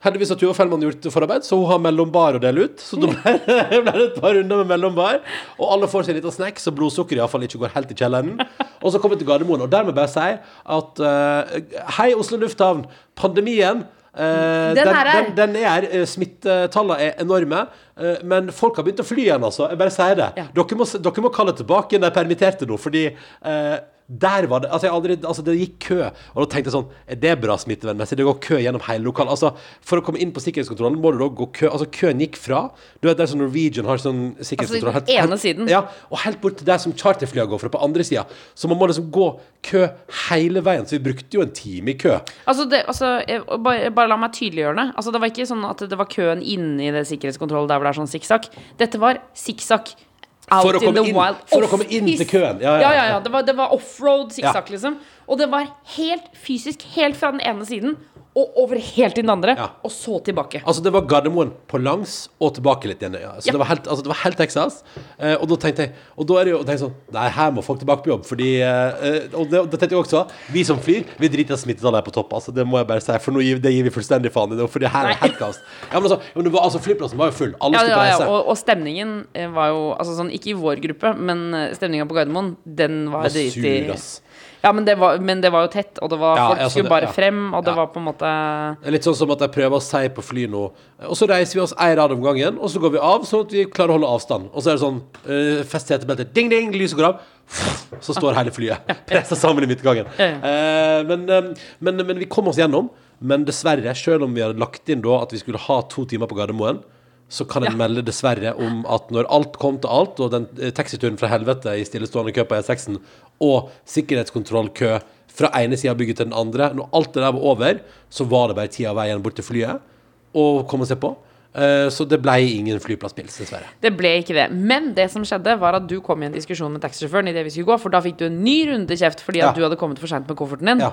Heldigvis har Tuva Fellmann gjort forarbeid, så hun har mellombar å dele ut. Så da ble, det et par runder med mellombar. Og alle får seg en liten snack, så blodsukkeret iallfall ikke går helt i kjelleren. Og så kommer vi til Gardermoen. Og dermed bare si at uh, Hei, Oslo lufthavn. Pandemien eh, Den. Den, den er eh, Smittetallene er enorme. eh, men folk har begynt å fly igjen, altså. Jeg bare sier det. Ja. Dere, må, dere må kalle tilbake de permitterte nå, fordi eh, der var det Altså, aldri, altså det gikk kø. Og da tenkte jeg sånn Er det bra smittevernmessig? Det går kø gjennom hele lokalet. Altså, for å komme inn på sikkerhetskontrollen må du da gå kø Altså, køen gikk fra Du vet der som Norwegian har sånn sikkerhetskontroll Altså, den ene siden. Ja, og helt bort til der som charterflyene går fra, på andre sida. Så man må liksom gå kø hele veien. Så vi brukte jo en time i kø. Altså, det, altså jeg- bare, bare la meg tydeliggjøre det. Altså, det var ikke sånn at det var køen inne i det sikkerhetskontrollet der hvor det er sånn sikksakk. Dette var sikksakk out in the inn- wild. for å komme inn til køen. Ja, ja, Ja, ja. ja. Det var, det var offroad sikksakk, liksom. Og det var helt fysisk, helt fra den ene siden og over helt til den andre, Ja. og så tilbake. Altså Det var Gardermoen på langs og tilbake litt igjen. Ja. Så Ja. det, var helt, altså, det var helt Texas. Eh, og da tenkte jeg Og da er det jo tenkte jeg sånn Nei, her må folk tilbake på jobb. Fordi eh, Og det, og det tenkte jeg også. Vi som flyr, vi driter i at smittetallet er på topp. Altså Det må jeg bare si. For nå gir, det gir vi fullstendig faen i. det, Fordi her er helt kaos. Ja, men altså, ja, men det var, altså Flyplassen var jo full. Alle Ja, skulle ja, på ja, reise. og, og stemningen eh, var jo altså sånn, Ikke i vår gruppe, men eh, stemninga på Gardermoen, den var Det var ass. Ja, men det, var, men det var jo tett, og det var, Ja, folk altså, skulle det- bare ja. frem, og det Ja. var på en måte litt sånn som at jeg prøver å si på fly nå Og så reiser vi oss én rad om gangen, og så går vi av, sånn at vi klarer å holde avstand. Og så er det sånn uh, fest setebeltet, ding, ding, lyset går av. Så står hele flyet pressa sammen i midtgangen. Eh, men, uh, men, men vi kom oss gjennom. Men dessverre, selv om vi hadde lagt inn da at vi skulle ha to timer på Gardermoen, så kan jeg Ja. melde dessverre om at når alt kom til alt, og den eh, taxituren fra helvete i stillestående kø på E6-en, og sikkerhetskontrollkø fra ene sida av bygget til den andre, når alt det der var over, så var det bare tida av veien bort til flyet og komme se på. Eh, Så det ble ingen flyplasspils, dessverre. Det ble ikke det. Men det som skjedde, var at du kom i en diskusjon med taxisjåføren idet vi skulle gå, for da fikk du en ny runde kjeft fordi at du hadde kommet for seint med kofferten din. Ja.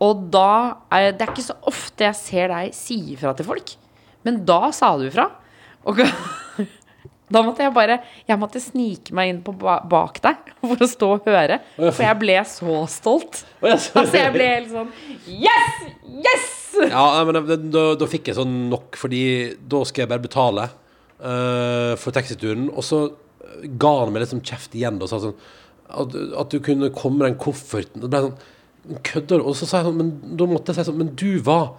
Og da Det er ikke så ofte jeg ser deg si ifra til folk, men da sa du ifra. Og da måtte jeg bare Jeg måtte snike meg inn bak deg for å stå og høre. For jeg ble så stolt. Altså, jeg ble helt sånn Yes! Yes! Ja, men da, da fikk jeg sånn nok, fordi da skal jeg bare betale uh, for taxituren. Og så ga han meg liksom kjeft igjen og sa sånn at, at du kunne komme med den kofferten. Det ble sånn Kødder du? Og så sa jeg sånn, men da måtte jeg si sånn Men du var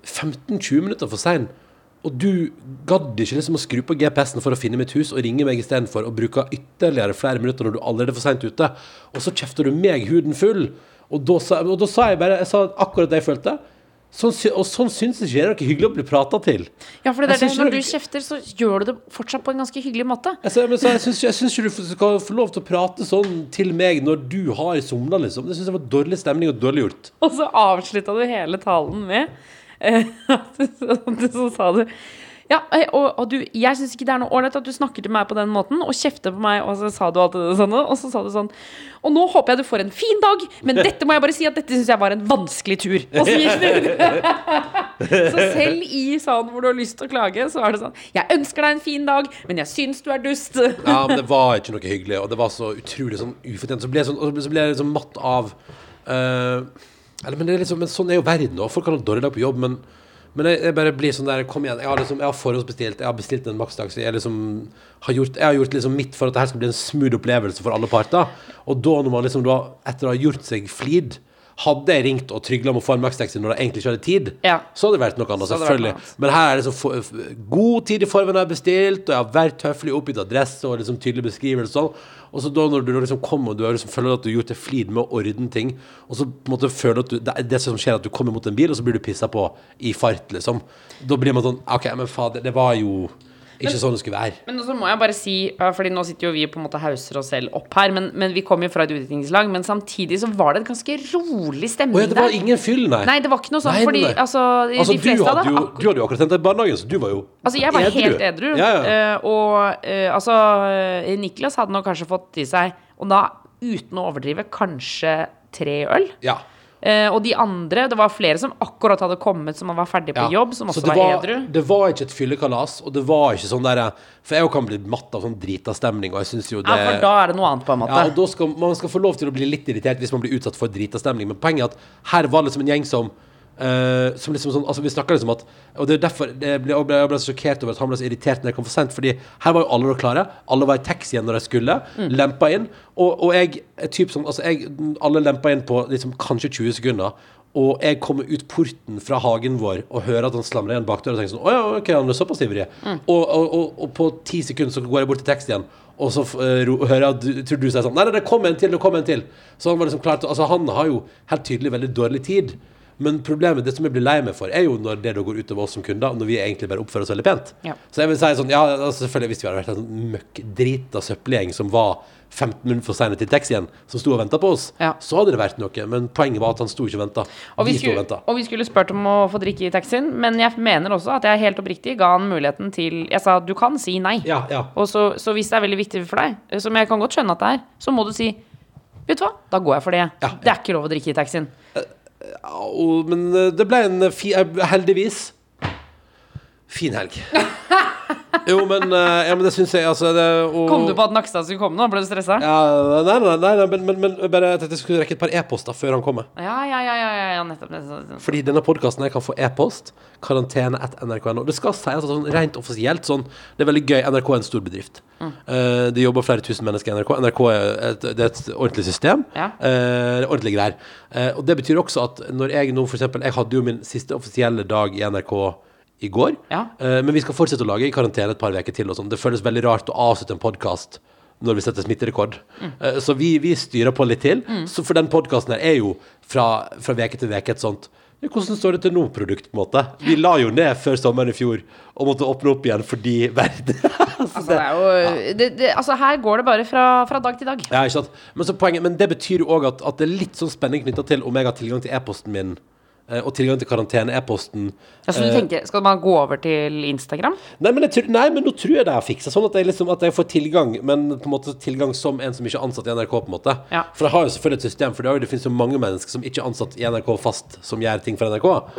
15-20 minutter for sein. Og du gadd ikke liksom å skru på GPS-en for å finne mitt hus og ringe meg istedenfor og bruke ytterligere flere minutter når du allerede er for seint ute. Og så kjefter du meg huden full. Og da sa, og da sa jeg bare Jeg sa akkurat det jeg følte. Sånn, og sånn syns ikke jeg det er hyggelig å bli prata til. Ja, for det er det, når du kjefter, så gjør du det fortsatt på en ganske hyggelig måte. Sa, men så, jeg syns ikke du skal få lov til å prate sånn til meg når du har somla, liksom. Det syns jeg var dårlig stemning og dårlig gjort. Og så avslutta du hele talen med så, så sa du ja, eh, og, og du, jeg syns ikke det er noe ålreit at du snakker til meg på den måten og kjefter på meg, og så sa du alt det sånne, og så sa du sånn Og nå håper jeg du får en fin dag, men dette må jeg bare si at dette syns jeg var en vanskelig tur. Og så gikk det. Så selv i sånn hvor du har lyst til å klage, så er det sånn Jeg ønsker deg en fin dag, men jeg syns du er dust. Ja, men det var ikke noe hyggelig, og det var så utrolig sånn ufortjent. Så ble jeg, sånn, så ble jeg sånn matt av eh, eller, men, liksom, men sånn er jo verden, og folk kan ha dårlig dag på jobb, men, men jeg, jeg bare blir sånn der Kom igjen, jeg har, liksom, jeg har forhåndsbestilt, jeg har bestilt en makstaxi. Jeg, liksom, har gjort, jeg har gjort liksom mitt for at det her skal bli en smooth opplevelse for alle parter. Og da, når man liksom da, etter å ha gjort seg flid, Hadde jeg ringt og trygla om å få en Max-taxi når jeg egentlig ikke hadde tid, Ja. så hadde det vært noe annet. Selvfølgelig. Men her er det så for, god tid i forveien har jeg bestilt, og jeg har vært høflig oppgitt adresse og liksom tydelig beskrivelse og sånn. Og så da når du liksom kommer og du liksom føler at du har gjort deg flid med å ordne ting, og så på en måte føler at du Det det som skjer, at du kommer mot en bil, og så blir du pissa på i fart, liksom. Da blir man sånn OK, men fader, det var jo ikke sånn det skulle være. Men så må jeg bare si, fordi nå sitter jo vi på en måte hauser oss selv opp her, men, men vi kom jo fra et utviklingslag, men samtidig så var det en ganske rolig stemning Å ja, det var der. ingen fyll, nei. Nei, det var ikke noe sånn, fordi altså, Altså, de du fleste hadde, jo, du hadde jo akkurat hentet barnehagen, så du var jo Altså, jeg var helt edru. Ja, ja. eh, og uh, altså eh, Niklas hadde nok kanskje fått i seg, og da uten å overdrive, kanskje tre øl. ja. Eh, og de andre, det var flere som akkurat hadde kommet som var ferdig på Ja. jobb, som Så også det var, edru. Det var ikke et fyllekalas, og det var ikke sånn der For jeg kan bli matt av sånn drita stemning, og jeg syns jo det Ja, for da er det noe annet, på en måte. Ja, og da skal, Man skal få lov til å bli litt irritert hvis man blir utsatt for drita stemning, men poenget er at her var det liksom en gjeng som eh, som liksom sånn, altså Vi snakker liksom at Og det er derfor det ble, jeg ble, jeg ble så sjokkert over at han ble så irritert når jeg kom for sent. Fordi her var jo alle klare. Alle var i taxien når de skulle. Mm. Lempa inn. Og, og jeg typ sånn Altså jeg, Alle lempa inn på liksom kanskje 20 sekunder. Og jeg kommer ut porten fra hagen vår og hører at han slamrer igjen bakdøra og tenker sånn Å ja, ok, han er såpass ivrig. Mm. Og, og, og, og på ti sekunder så går jeg bort til taxien, og så uh, hører jeg at du, tror du sier sånn Nei, nei, det kom en til, det kom en til. Så han var liksom klar til Altså, han har jo helt tydelig veldig dårlig tid. Men problemet, det som jeg blir lei meg for, er jo når det da går utover oss som kunder, når vi egentlig bare oppfører oss veldig pent. Ja. Så jeg vil si sånn Ja, altså, selvfølgelig, hvis vi hadde vært en sånn møkkdrita søppelgjeng som var 15 minutter for seine til taxien, som sto og venta på oss, Ja. så hadde det vært noe. Men poenget var at han sto ikke og venta. Og vi, og skulle, og vi skulle spurt om å få drikke i taxien, men jeg mener også at jeg helt oppriktig ga han muligheten til Jeg sa du kan si nei. Ja, ja. Og så, så hvis det er veldig viktig for deg, eh, som jeg kan godt skjønne at det er, så må du si Vet du hva, da går jeg for det. Ja, Det er ikke lov å drikke i taxien. Men eh, det ble en fi, eh, heldigvis fin helg. Jo, men, eh, ja, men det syns jeg altså det, og, Kom du på at Nakstad skulle komme nå? Ble du stressa? Ja. Nei, nei, nei, nei men, men, men bare tenkte jeg skulle rekke et par e-poster før han kommer. Ja, ja, ja, ja, ja, nettopp. nettopp. Fordi denne podkasten kan få e-post. Karantene at nrk.no. Det skal sies altså, sånn rent offisielt sånn Det er veldig gøy. NRK er en stor bedrift. Eh, det jobber flere tusen mennesker i NRK. NRK er et, det er et ordentlig system. Ja. Uh, er ordentlige greier. Uh, og det betyr også at når jeg nå for eksempel Jeg hadde jo min siste offisielle dag i NRK i går. Ja. Uh, men vi skal fortsette å lage i karantene et par uker til. Og sånn. Det føles veldig rart å avslutte en podkast når vi setter smitterekord. Eh, så vi, vi styrer på litt til. Så for den podkasten her er jo fra, uke til veke et sånt Hvordan står det til nå-produkt, på en måte? Vi la jo ned før sommeren i fjor og måtte åpne opp igjen fordi verden Altså, det er jo det, det, Altså, her går det bare fra, fra dag til dag. Ja? Men, så poenget, men det betyr jo òg at, at det er litt sånn spenning knytta til om jeg har tilgang til e-posten min. Eh, Og tilgang til karantene-e-posten. Så du Eh, tenker, Skal man gå over til Instagram? Nei, men, jeg nei, men nå tror jeg det er fiksa. Sånn at jeg, liksom, at jeg får tilgang, men på en måte tilgang som en som ikke er ansatt i NRK. på en måte Ja. For jeg har jo selvfølgelig et system, for det, det finnes jo mange mennesker som ikke er ansatt i NRK fast, som gjør ting for NRK.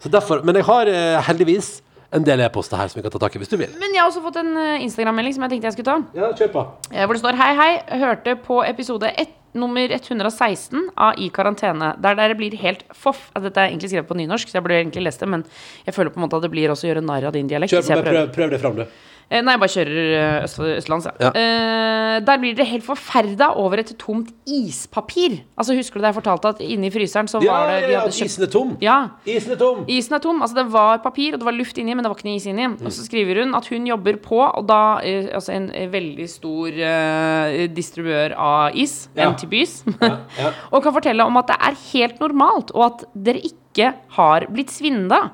Så derfor, Men jeg har eh, heldigvis en del e-poster her som vi kan ta tak i hvis du vil. Men jeg har også fått en eh, Instagram-melding som jeg tenkte jeg skulle ta. Ja, kjør på. Eh, Hvor det står Hei, hei, hørte på episode 1, nummer 116 av I karantene. Der dere blir helt foff. Dette er egentlig skrevet på nynorsk, så jeg burde egentlig lest det, men jeg føler på en måte at det blir også å gjøre narr av din dialekt. Kjør på, prøv, prøv det fram, du. Eh, Nei, jeg bare kjører eh, øst, østlands, ja. Ja. Eh, der blir dere helt forferda over et tomt ispapir. Altså Husker du da jeg fortalte at inni fryseren så Ja, var det ja, vi ja, kjøpt isen er tom. Ja. Isen er tom. Isen er tom. altså Det var papir og det var luft inni, men det var ikke noe is inni. Og så skriver hun at hun jobber på, og da eh, altså en veldig stor eh, distribuør av is, Ja. Ja. og kan fortelle om at det er helt normalt, og at dere ikke har blitt svinda.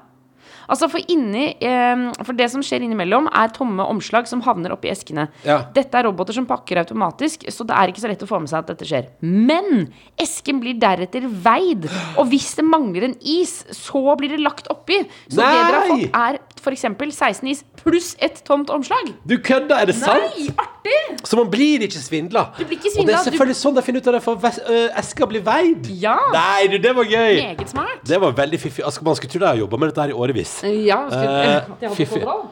Altså For inni eh, For det som skjer innimellom, er tomme omslag som havner oppi eskene. Ja. Dette er roboter som pakker automatisk, så det er ikke så lett å få med seg at dette skjer. Men esken blir deretter veid, og hvis det mangler en is, så blir det lagt oppi. Så det dere har fått, er f.eks. 16 is pluss et tomt omslag. Du kødder, er det sant? Nei, artig! Så man blir ikke svindla. Du blir ikke Og det er er du- selvfølgelig sånn de finner ut av det, for eska blir veid. Ja. Nei, du, det var gøy. Meget smart. Det var veldig fiffig. Altså, man skulle tro de har jobba med dette her i årevis. Ja, Eh, jeg hadde kontroll.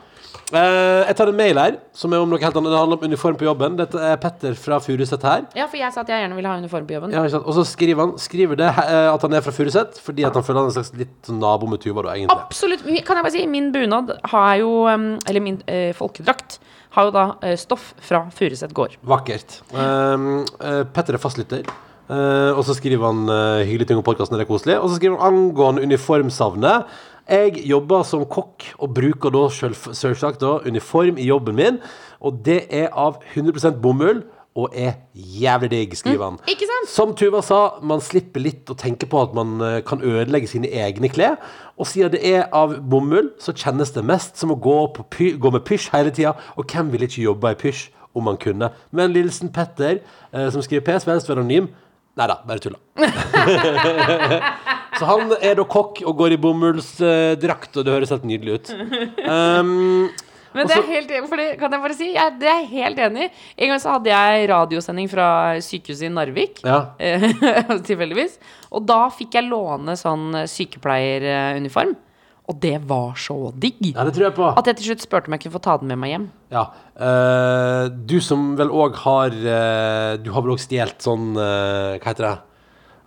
Eh, jeg tar en mail her, som er om noe helt annet. Det handler om uniform på jobben. Dette er Petter fra Furuset her. Ja, for jeg sa at jeg gjerne ville ha uniform på jobben. Ja? Og så skriver han skriver det uh, at han er fra Furuset, fordi at han føler han er en slags litt sånn nabo med Tuva. da, egentlig. Absolutt. Kan jeg bare si, min bunad har jo um, Eller min uh, folkedrakt har jo da stoff fra Furuset gård. Vakkert. Petter er fastlytter. Og så skriver han uh, hyggelige ting om podkasten, det er koselig. Og så skriver han angående uniformsavnet. Jeg jobber som kokk og bruker da selvsagt da uniform i jobben min. Og det er av 100% bomull og er jævlig digg, skriver han. ikke sant? Som Tuva sa, man slipper litt å tenke på at man eh, kan ødelegge sine egne klær. Og siden det er av bomull, så kjennes det mest som å gå, på py gå med pysj hele tida. Og hvem vil ikke jobbe i pysj om man kunne? Men Lillesen Petter, eh, som skriver PS, venstre anonym. Nei da, bare tulla. så han er da kokk og går i bomullsdrakt, og det høres helt nydelig ut. Um, Men det er helt enig, kan jeg bare si, jeg, det er helt enig. En gang så hadde jeg radiosending fra sykehuset i Narvik. ja. Tilfeldigvis. Og da fikk jeg låne sånn sykepleieruniform. Og det var så digg. ja, det tror jeg på. At jeg til slutt spurte om jeg kunne få ta den med meg hjem. Ja. eh, du som vel òg har eh, Du har vel òg stjålet sånn eh, Hva heter det?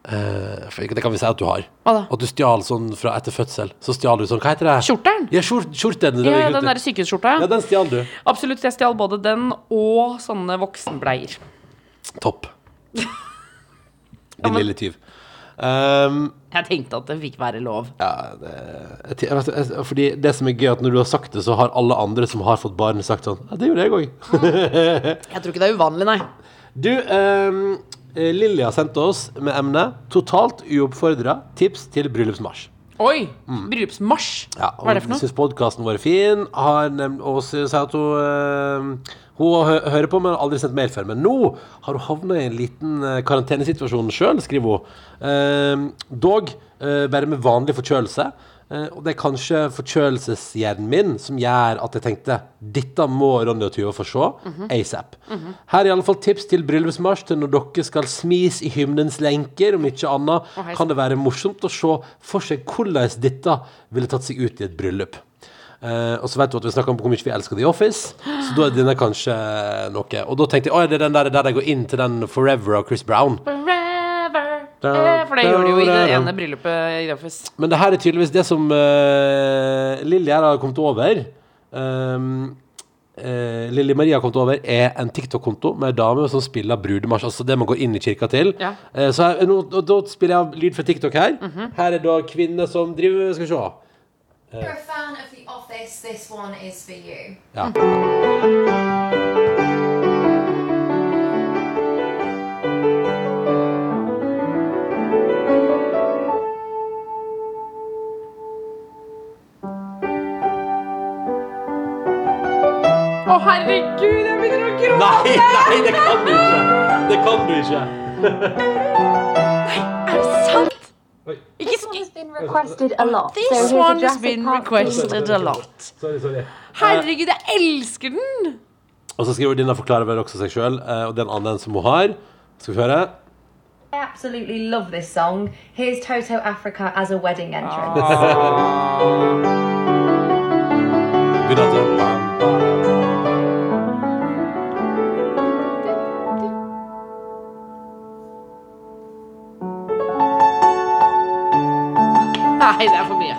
Eh, for det kan vi si at du har. Hva da? At du stjal sånn fra etter fødsel. Så stjal du sånn Hva heter det? Skjorteren? Ja, skjort, skjorten. det Ja, var den der sykehusskjorta. ja, den stjal du. Absolutt. Jeg stjal både den og sånne voksenbleier. Topp. Din men- lille tyv. Um, Jeg tenkte at det fikk være lov. ja, det, jeg, vet, jeg, fordi det som er gøy, at når du har sagt det, så har alle andre som har fått barn, sagt sånn Ja, det gjorde jeg òg. Jeg tror ikke det er uvanlig, nei. Du, um, Lilly har sendt oss med emnet 'Totalt uoppfordra tips til bryllupsmarsj'. Oi! Bryllupsmarsj. Ja, Hva er det for noe? Syns podkasten vår er fin. Har nevnt, og sier at hun uh, Hun hø hører på, men har aldri sendt mail før. Men nå har hun havna i en liten eh, karantenesituasjon sjøl, skriver hun. Eh, dog eh, bare med vanlig forkjølelse. Eh, og det er kanskje forkjølelseshjernen min som gjør at jeg tenkte dette må Ronny og Tuva få se Mhm. asap. Her er i alle fall tips til bryllupsmarsj til når dere skal smis i hymnens lenker. Om ikke annet kan det være morsomt å se for seg hvordan dette ville tatt seg ut i et bryllup. Uh, og så vet du at vi snakker om hvor mye vi elsker The Office, så da er denne kanskje noe. Og da tenkte jeg å, det er den der, der jeg går inn til den Forever av Chris Brown. Forever. Eh, For det gjorde de jo i det ene bryllupet i The Men det her er tydeligvis det som uh, Lilly her har kommet over. Um, uh, Lilly Maria har kommet over, er en TikTok-konto med ei dame som spiller brudemarsj. Altså det man går inn i kirka til. Ja. Uh, så her, nå, og da spiller jeg av lyd fra TikTok her. Her er da kvinner som driver Skal vi se. Uh, you're a fan of The Office, this one is for you. Ja. Å, herregud, jeg begynner å gråte! Nei, nei, det kan du ikke! Det kan du ikke. Er det sant? Oi. Ikke This sk one's been requested a lot. so This one has been requested a lot. Sorry, sorry. Herregud, jeg elsker den! Og så skriver Dina forklarer vel også seg sjøl, og den andre som hun har. Skal vi høre? I absolutely love this song. Here's Toto Africa as a wedding entrance. Begynner til Nei, det er for mye.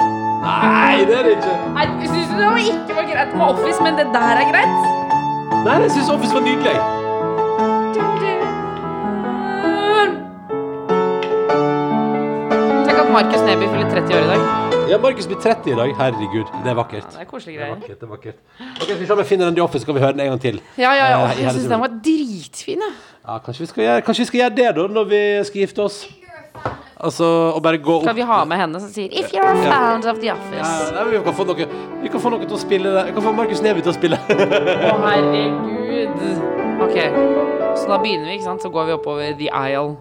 Nei, det er det ikke. Nei, Syns du det var ikke var greit med Office, men det der er greit? Nei, jeg syns Office var nydelig. Tenk at Markus Neby fyller 30 år i dag. Ja, Markus blir 30 i dag. Herregud, det er vakkert. Det er koselige Det er vakkert, det er vakkert. Ok, Skal vi se om jeg finner den i Office, så kan vi høre den en gang til. Ja, ja, ja. Eh, i Jeg syns den var dritfin, jeg. Ja, kanskje vi, skal gjøre, kanskje vi skal gjøre det da, når vi skal gifte oss? Altså, å bare gå opp Skal vi ha med henne som sier If you're a fan of The Office. ja, vi kan få noe Vi kan få noe til å spille Vi kan få Markus Neby til å spille. Å, herregud. Ok, så da begynner vi, ikke sant? Så går vi oppover The Isle.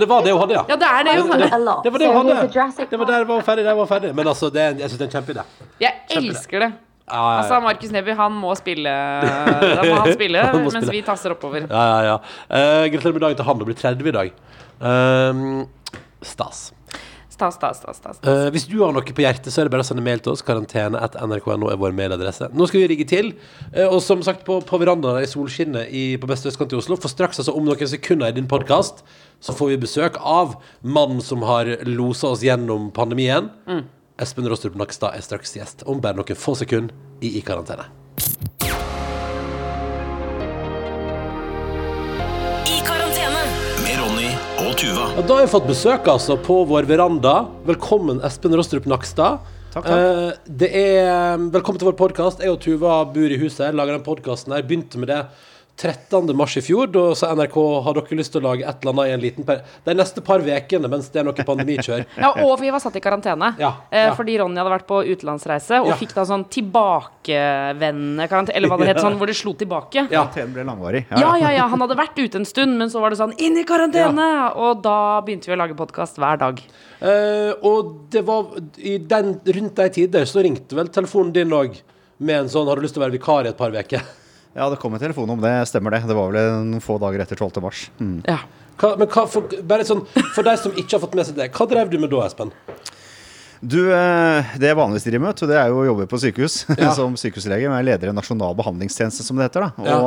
Det var det hun hadde, ja. Ja, det er det hun hadde. Det var det hun hadde. Det var der var hun ferdig. Der var hun ferdig. Men altså, det jeg syns det er en kjempeidé. Jeg elsker det. Ja, ja, Altså. Markus Neby, han må spille Da må han spille Han må mens spille. vi tasser oppover. ja, ja, ja. Uh, gratulerer med dagen til han. Det blir 30 i dag. Um, stas. Stas, stas, stas, stas. Eh, hvis du har noe på hjertet, så er det bare å sende mail til oss. Karantene at nrk.no er vår mailadresse. Nå skal vi rigge til. eh, og som sagt, på, på verandaen i solskinnet i, på beste østkant i Oslo, for straks, altså om noen sekunder i din podkast, så får vi besøk av mannen som har losa oss gjennom pandemien. Espen Rostrup Nakstad er straks gjest om bare noen få sekunder i I karantene. Og Tuva. Ja, da har vi fått besøk altså på vår veranda. Velkommen, Espen Rostrup Nakstad. Takk, takk. Eh, det er, velkommen til vår podkast. Jeg og Tuva bor i huset, lager den podkasten her. Begynte med det 13. mars i fjor. Da sa NRK har dere lyst til å lage et eller annet i en liten per De neste par ukene mens det er noe pandemikjør. Ja, og vi var satt i karantene. Ja, eh, ja. Fordi Ronny hadde vært på utenlandsreise og Ja. fikk da sånn tilbakevendende karantene, eller hva det het, sånn hvor det slo tilbake. Ja. Karantenen ble langvarig. Ja, ja, ja. Han hadde vært ute en stund, men så var det sånn inn i karantene! Og da begynte vi å lage podkast hver dag. Uh, og det var i den, rundt de tider så ringte vel telefonen din òg med en sånn 'Har du lyst til å være vikar i et par uker?' Ja, det kom en telefon om det, stemmer det. Det var vel noen få dager etter 12. mars. Mm. Ja. Hva, men hva, for, bare sånn, for de som ikke har fått med seg det, hva drev du med da, Espen? Du, eh, det jeg vanligvis driver med, det er jo å jobbe på sykehus Ja. som sykehuslege. Jeg er leder i Nasjonal behandlingstjeneste, som det heter. da Ja.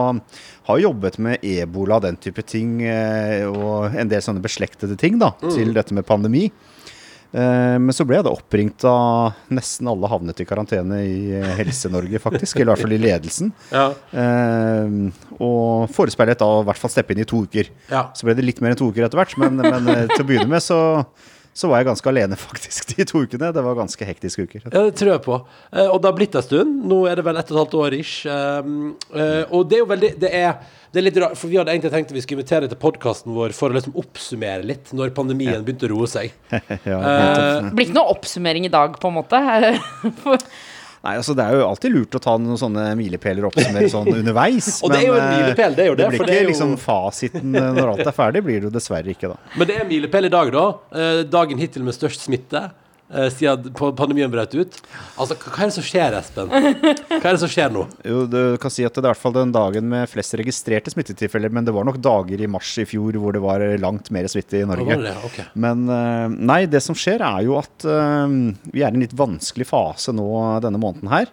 Har jobbet med ebola, den type ting, eh, og en del sånne beslektede ting da Mm. til dette med pandemi. Eh, Men så ble jeg da oppringt av nesten alle havnet i karantene i eh, Helse-Norge, faktisk. Eller i hvert fall i ledelsen. Ja. Eh, og forespeilet da i hvert fall steppe inn i to uker. Ja. Så ble det litt mer enn to uker etter hvert, men, men til å begynne med så, så var jeg ganske alene faktisk de to ukene. Det var ganske hektiske uker. Ja, det tror jeg på. Eh, og det har blitt en stund. Nå er det vel ett og et halvt år ish. Um, eh, og det er jo veldig Det er, det er litt rart, for vi hadde egentlig tenkt at vi skulle invitere til podkasten vår for å liksom oppsummere litt når pandemien begynte å roe seg. Ja, Eh, blir ikke noe oppsummering i dag, på en måte. Nei, altså Det er jo alltid lurt å ta noen sånne milepæler og oppsummere sånn underveis. Og det er jo en men, eh, milepæl, det er jo det, blir for ikke det er jo- liksom fasiten eh, når alt er ferdig, blir det jo dessverre ikke, da. Men det er milepæl i dag, da. Eh, dagen hittil med størst smitte. Eh, siden pandemien brøt ut. Altså, hva er det som skjer, Espen? Hva er det som skjer nå? Jo, Du kan si at det er i hvert fall den dagen med flest registrerte smittetilfeller, men det var nok dager i mars i fjor hvor det var langt mer smitte i Norge. Det det? Okay. Men eh, nei, det som skjer er jo at eh, vi er i en litt vanskelig fase nå denne måneden her.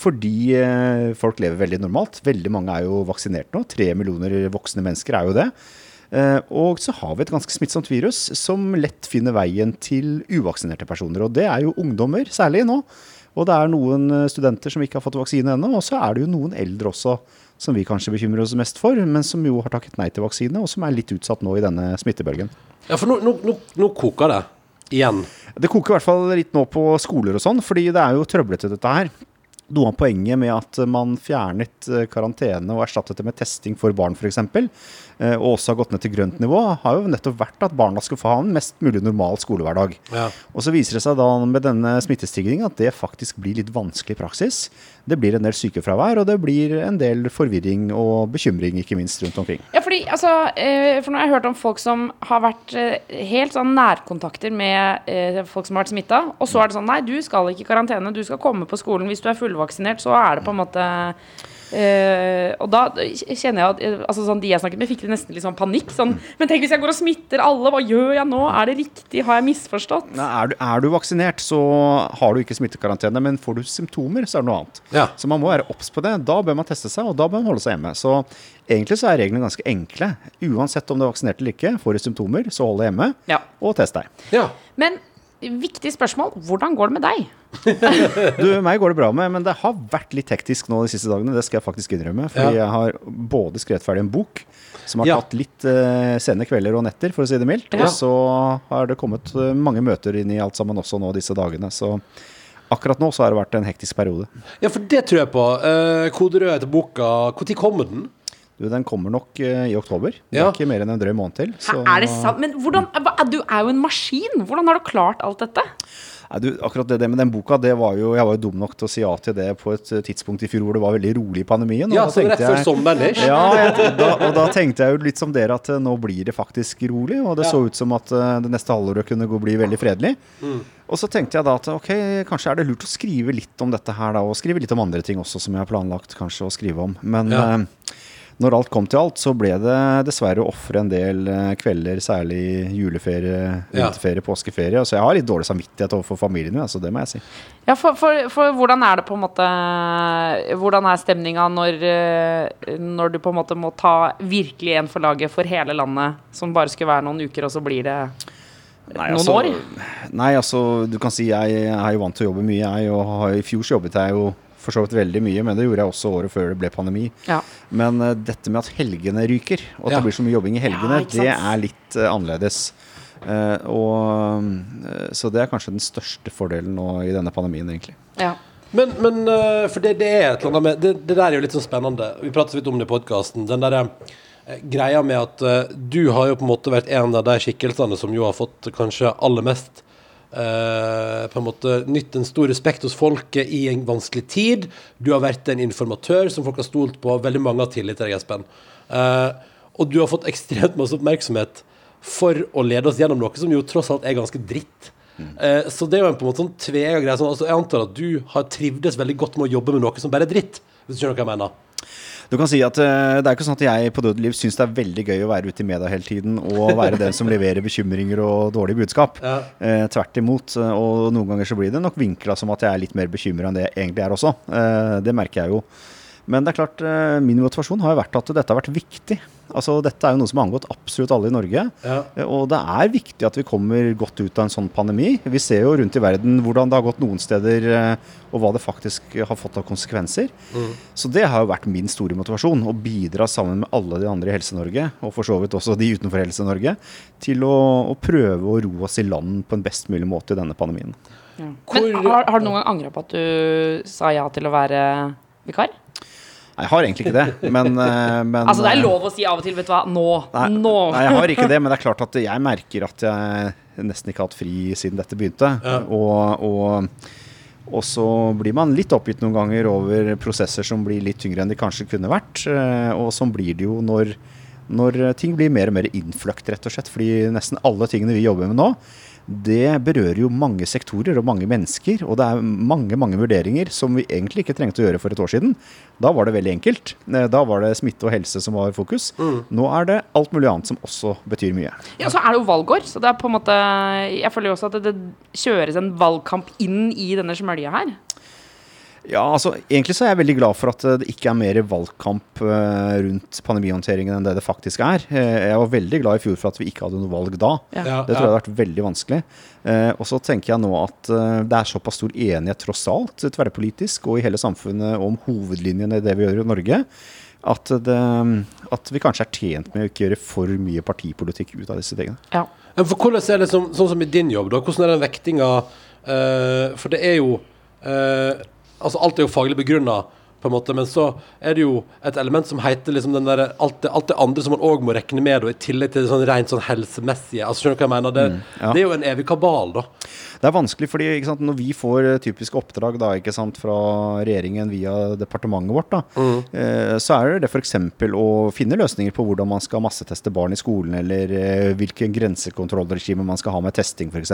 Fordi folk lever veldig normalt. Veldig mange er jo vaksinert nå. Tre millioner voksne mennesker er jo det. Eh, Og så har vi et ganske smittsomt virus som lett finner veien til uvaksinerte personer. Og det er jo ungdommer særlig nå. Og det er noen eh, studenter som ikke har fått vaksine ennå. Og så er det jo noen eldre også som vi kanskje bekymrer oss mest for, men som jo har takket nei til vaksine, og som er litt utsatt nå i denne smittebølgen. Ja, for nå, nå, nå, nå koker det igjen. Det koker i hvert fall litt nå på skoler og sånn, fordi det er jo trøblete dette her. Noe av poenget med at man fjernet eh, karantene og erstattet det med testing for barn f.eks., og også har gått ned til grønt nivå, har jo nettopp vært at barna skal få ha en mest mulig normal skolehverdag. Ja. Og så viser det seg da med denne smittestigningen at det faktisk blir litt vanskelig i praksis. Det blir en del sykefravær, og det blir en del forvirring og bekymring, ikke minst, rundt omkring. Ja, fordi, altså, eh, for nå har jeg hørt om folk som har vært eh, helt sånn nærkontakter med eh, folk som har vært smitta, og så er det sånn Nei, du skal ikke i karantene, du skal komme på skolen. Hvis du er fullvaksinert, så er det på en måte eh, og da kjenner jeg at eh, altså sånn, De jeg snakket med, fikk det nesten litt sånn panikk. Sånn, Men tenk hvis jeg går og smitter alle, hva gjør jeg nå? Er det riktig? Har jeg misforstått? Nei, er, du, er du vaksinert, så har du ikke smittekarantene, men får du symptomer, så er det noe annet. Ja. Så man må være obs på det. Da bør man teste seg, og da bør man holde seg hjemme. Så egentlig så er reglene ganske enkle. Uansett om du er vaksinert eller ikke, får du symptomer, så hold deg hjemme, Ja. og test deg. Ja. Men viktig spørsmål. Hvordan går det med deg? Du, meg går det bra med, men det har vært litt hektisk nå de siste dagene. Det skal jeg faktisk innrømme. Fordi Ja. jeg har både skrevet ferdig en bok som har Ja. tatt litt uh, sene kvelder og netter, for å si det mildt. Ja. Og så har det kommet eh, mange møter inn i alt sammen også nå disse dagene. Så akkurat nå så har det vært en hektisk periode. ja, for det tror jeg på. Uh, Kode rød etter boka. Når kommer den? Du, den kommer nok eh, i oktober. Det Ja. er ikke mer enn en drøy måned til. Hæ, er det sant? Men hvordan, du er jo en maskin. Hvordan har du klart alt dette? Nei, du, akkurat det, det med den boka, det var jo, jeg var jo dum nok til å si ja til det på et eh, tidspunkt i fjor hvor det var veldig rolig i pandemien. Ja, så rett før jeg- sommeren ish. Ja, jeg, da, og da tenkte jeg jo litt som dere at eh, nå blir det faktisk rolig, og det Ja. så ut som at det neste halvåret kunne gå bli veldig fredelig. Mm. Og så tenkte jeg da at ok, kanskje er det lurt å skrive litt om dette her da, og skrive litt om andre ting også som jeg har planlagt kanskje å skrive om. Men Ja. eh, når alt kom til alt, så ble det dessverre å ofre en del eh, kvelder, særlig juleferie, Ja. påskeferie. Så jeg har litt dårlig samvittighet overfor familien min, altså, det må jeg si. Ja, for, for, for hvordan er det på en måte Hvordan er stemninga når, eh, når du på en måte må ta virkelig en for laget for hele landet, som bare skulle være noen uker, og så blir det Nei, Noen altså, år? Nei, altså, du kan si jeg er jo vant til å jobbe mye, jeg. Og har, i fjor så jobbet jeg jo for så vidt veldig mye, men det gjorde jeg også året før det ble pandemi. Ja. Men uh, dette med at helgene ryker, og at Ja. det blir så mye jobbing i helgene, Ja, det er litt uh, annerledes. Uh, og, så det er kanskje den største fordelen nå i denne pandemien, egentlig. Ja. Men, men for det, det er et eller annet med det, det der er jo litt sånn spennende. Vi pratet litt om det i podkasten. Den derre greia med at du har jo på en måte vært en av de skikkelsene som jo har fått kanskje aller mest på en måte nytt en stor respekt hos folket i en vanskelig tid. Du har vært en informatør som folk har stolt på. Veldig mange har tillit til deg, Espen. Eh, og du har fått ekstremt masse oppmerksomhet for å lede oss gjennom noe som jo tross alt er ganske dritt. Mm. så det er jo en på en måte sånn tvega greie. Sånn, altså, jeg antar at du har trivdes veldig godt med å jobbe med noe som bare er dritt. Hvis du skjønner hva jeg mener. Du kan si at uh, Det er ikke sånn at jeg på Dødeliv liv syns det er veldig gøy å være ute i media hele tiden og være den som leverer bekymringer og dårlige budskap. Ja. Uh, tvert imot. eh, Og noen ganger så blir det nok vinkla som at jeg er litt mer bekymra enn det jeg egentlig er også. Det merker jeg jo. Men det er klart, eh, min motivasjon har jo vært at dette har vært viktig. Altså, Dette er jo noe som har angått absolutt alle i Norge. Ja. Eh, Og det er viktig at vi kommer godt ut av en sånn pandemi. Vi ser jo rundt i verden hvordan det har gått noen steder, eh, og hva det faktisk har fått av konsekvenser. Så det har jo vært min store motivasjon. Å bidra sammen med alle de andre i Helse-Norge, og for så vidt også de utenfor Helse-Norge, til å, å prøve å ro oss i land på en best mulig måte i denne pandemien. Men Hvor- har, har du noen gang angra på at du sa ja til å være vikar? Nei, Jeg har egentlig ikke det, men, eh, men Altså, det er eh, lov å si av og til, vet du hva, nå, Nei, nå. nei, jeg har ikke det, men det er klart at jeg merker at jeg nesten ikke har hatt fri siden dette begynte. Og, og, og så blir man litt oppgitt noen ganger over prosesser som blir litt tyngre enn de kanskje kunne vært. eh, Og sånn blir det jo når, når ting blir mer og mer innfløkt, rett og slett. Fordi nesten alle tingene vi jobber med nå, det berører jo mange sektorer og mange mennesker. Og det er mange mange vurderinger som vi egentlig ikke trengte å gjøre for et år siden. Da var det veldig enkelt. Eh, Da var det smitte og helse som var fokus. Nå er det alt mulig annet som også betyr mye. Ja, så er det jo valgår, så det er på en måte Jeg føler jo også at det, det kjøres en valgkamp inn i denne smølja her. Ja, altså Egentlig så er jeg veldig glad for at det ikke er mer valgkamp eh, rundt pandemihåndteringen enn det det faktisk er. Eh, jeg var veldig glad i fjor for at vi ikke hadde noe valg da. Ja. Ja, Det tror jeg hadde vært veldig vanskelig. Eh, og så tenker jeg nå at det er såpass stor enighet tross alt, tverrpolitisk og i hele samfunnet om hovedlinjene i det vi gjør i Norge, at, det, at vi kanskje er tjent med å ikke gjøre for mye partipolitikk ut av disse tingene. Ja. Men for hvordan er det som, sånn som i din jobb, da? Hvordan er den vektinga eh, For det er jo eh, Altså, alt er jo faglig begrunna, men så er det jo et element som heter liksom den der, alt, det, alt det andre som man òg må regne med, da, i tillegg til det sånn rent sånn helsemessige. Altså, skjønner du hva jeg mener? Det, ja. det er jo en evig kabal, da. Det er vanskelig, fordi ikke sant, når vi får typisk typiske oppdrag da, ikke sant, fra regjeringen via departementet vårt, da, eh, så er det f.eks. å finne løsninger på hvordan man skal masseteste barn i skolen, eller eh, hvilken grensekontrollregime man skal ha med testing, f.eks.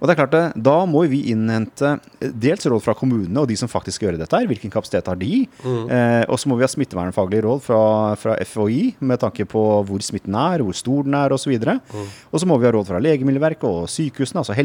Og det er klart det, Da må vi innhente eh, dels råd fra kommunene og de som faktisk skal gjøre dette. her, Hvilken kapasitet har de? Eh, og så må vi ha smittevernfaglige råd fra, fra FHI med tanke på hvor smitten er, hvor stor den er osv. Mm. Og så må vi ha råd fra Legemiddelverket og sykehusene, altså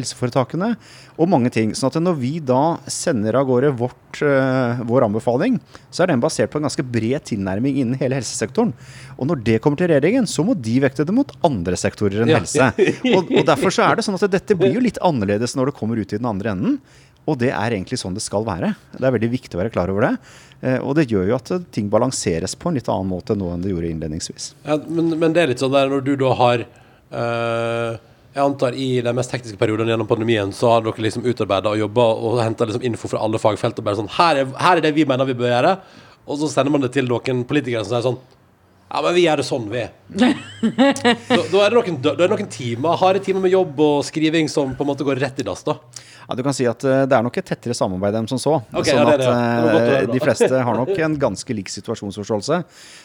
helseforetakene, og mange ting. sånn at når vi da sender av gårde vårt, eh, vår anbefaling, så er den basert på en ganske bred tilnærming innen hele helsesektoren. Og når det kommer til regjeringen, så må de vekte det mot andre sektorer enn Ja. helse. Og, og derfor så er det sånn at dette blir jo litt annerledes når det kommer ut i den andre enden. Og det er egentlig sånn det skal være. Det er veldig viktig å være klar over det. Eh, og det gjør jo at ting balanseres på en litt annen måte nå enn det gjorde innledningsvis. Ja, men, men det er litt sånn der når du da har eh, Jeg antar i de mest hektiske periodene gjennom pandemien så har dere liksom utarbeida og jobba og henta liksom info fra alle fagfelt og bare sånn her er, her er det vi mener vi bør gjøre. Og så sender man det til noen politikere som sier sånn Ja, men vi gjør det sånn, vi. da, da, er det noen, da er det noen timer, harde timer med jobb og skriving som på en måte går rett i dass, da. Ja, du kan si at eh, Det er nok et tettere samarbeid enn som så. Okay, sånn ja, at ja. Eh. De fleste har nok en ganske lik situasjonsforståelse.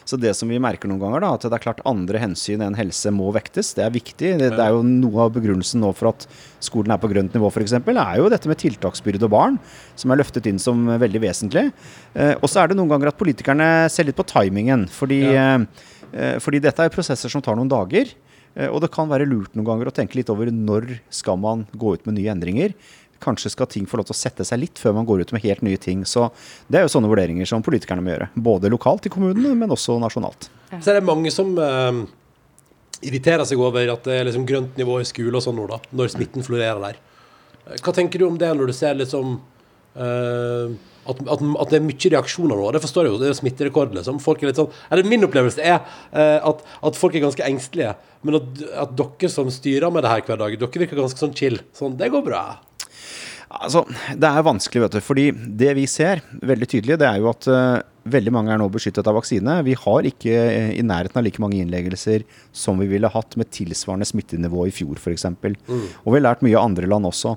Så det som vi merker noen ganger, da, at det er klart andre hensyn enn helse må vektes. Det er viktig. Det, det er jo Noe av begrunnelsen nå for at skolen er på grønt nivå, f.eks., er jo dette med tiltaksbyrde og barn, som er løftet inn som veldig vesentlig. Eh, og så er det noen ganger at politikerne ser litt på timingen. Fordi, eh, eh, fordi dette er prosesser som tar noen dager. Eh, Og det kan være lurt noen ganger å tenke litt over når skal man gå ut med nye endringer. Kanskje skal ting få lov til å sette seg litt før man går ut med helt nye ting. Så Det er jo sånne vurderinger som politikerne må gjøre. Både lokalt i kommunene, men også nasjonalt. Så er det mange som uh, irriterer seg over at det er liksom grønt nivå i skole og sånn nå, da. Når smitten florerer der. Hva tenker du om det når du ser liksom uh, at, at, at det er mye reaksjoner nå? Det forstår jeg jo, det er jo smitterekord, liksom. Folk er litt sånn Eller min opplevelse er eh, at, at folk er ganske engstelige. Men at, at dere som styrer med det her hver dag, dere virker ganske sånn chill. Sånn, det går bra. Altså, Det er vanskelig, vet du. fordi det vi ser veldig tydelig, det er jo at uh, veldig mange er nå beskyttet av vaksine. Vi har ikke uh, i nærheten av like mange innleggelser som vi ville hatt med tilsvarende smittenivå i fjor f.eks. Mm. Og vi har lært mye av andre land også.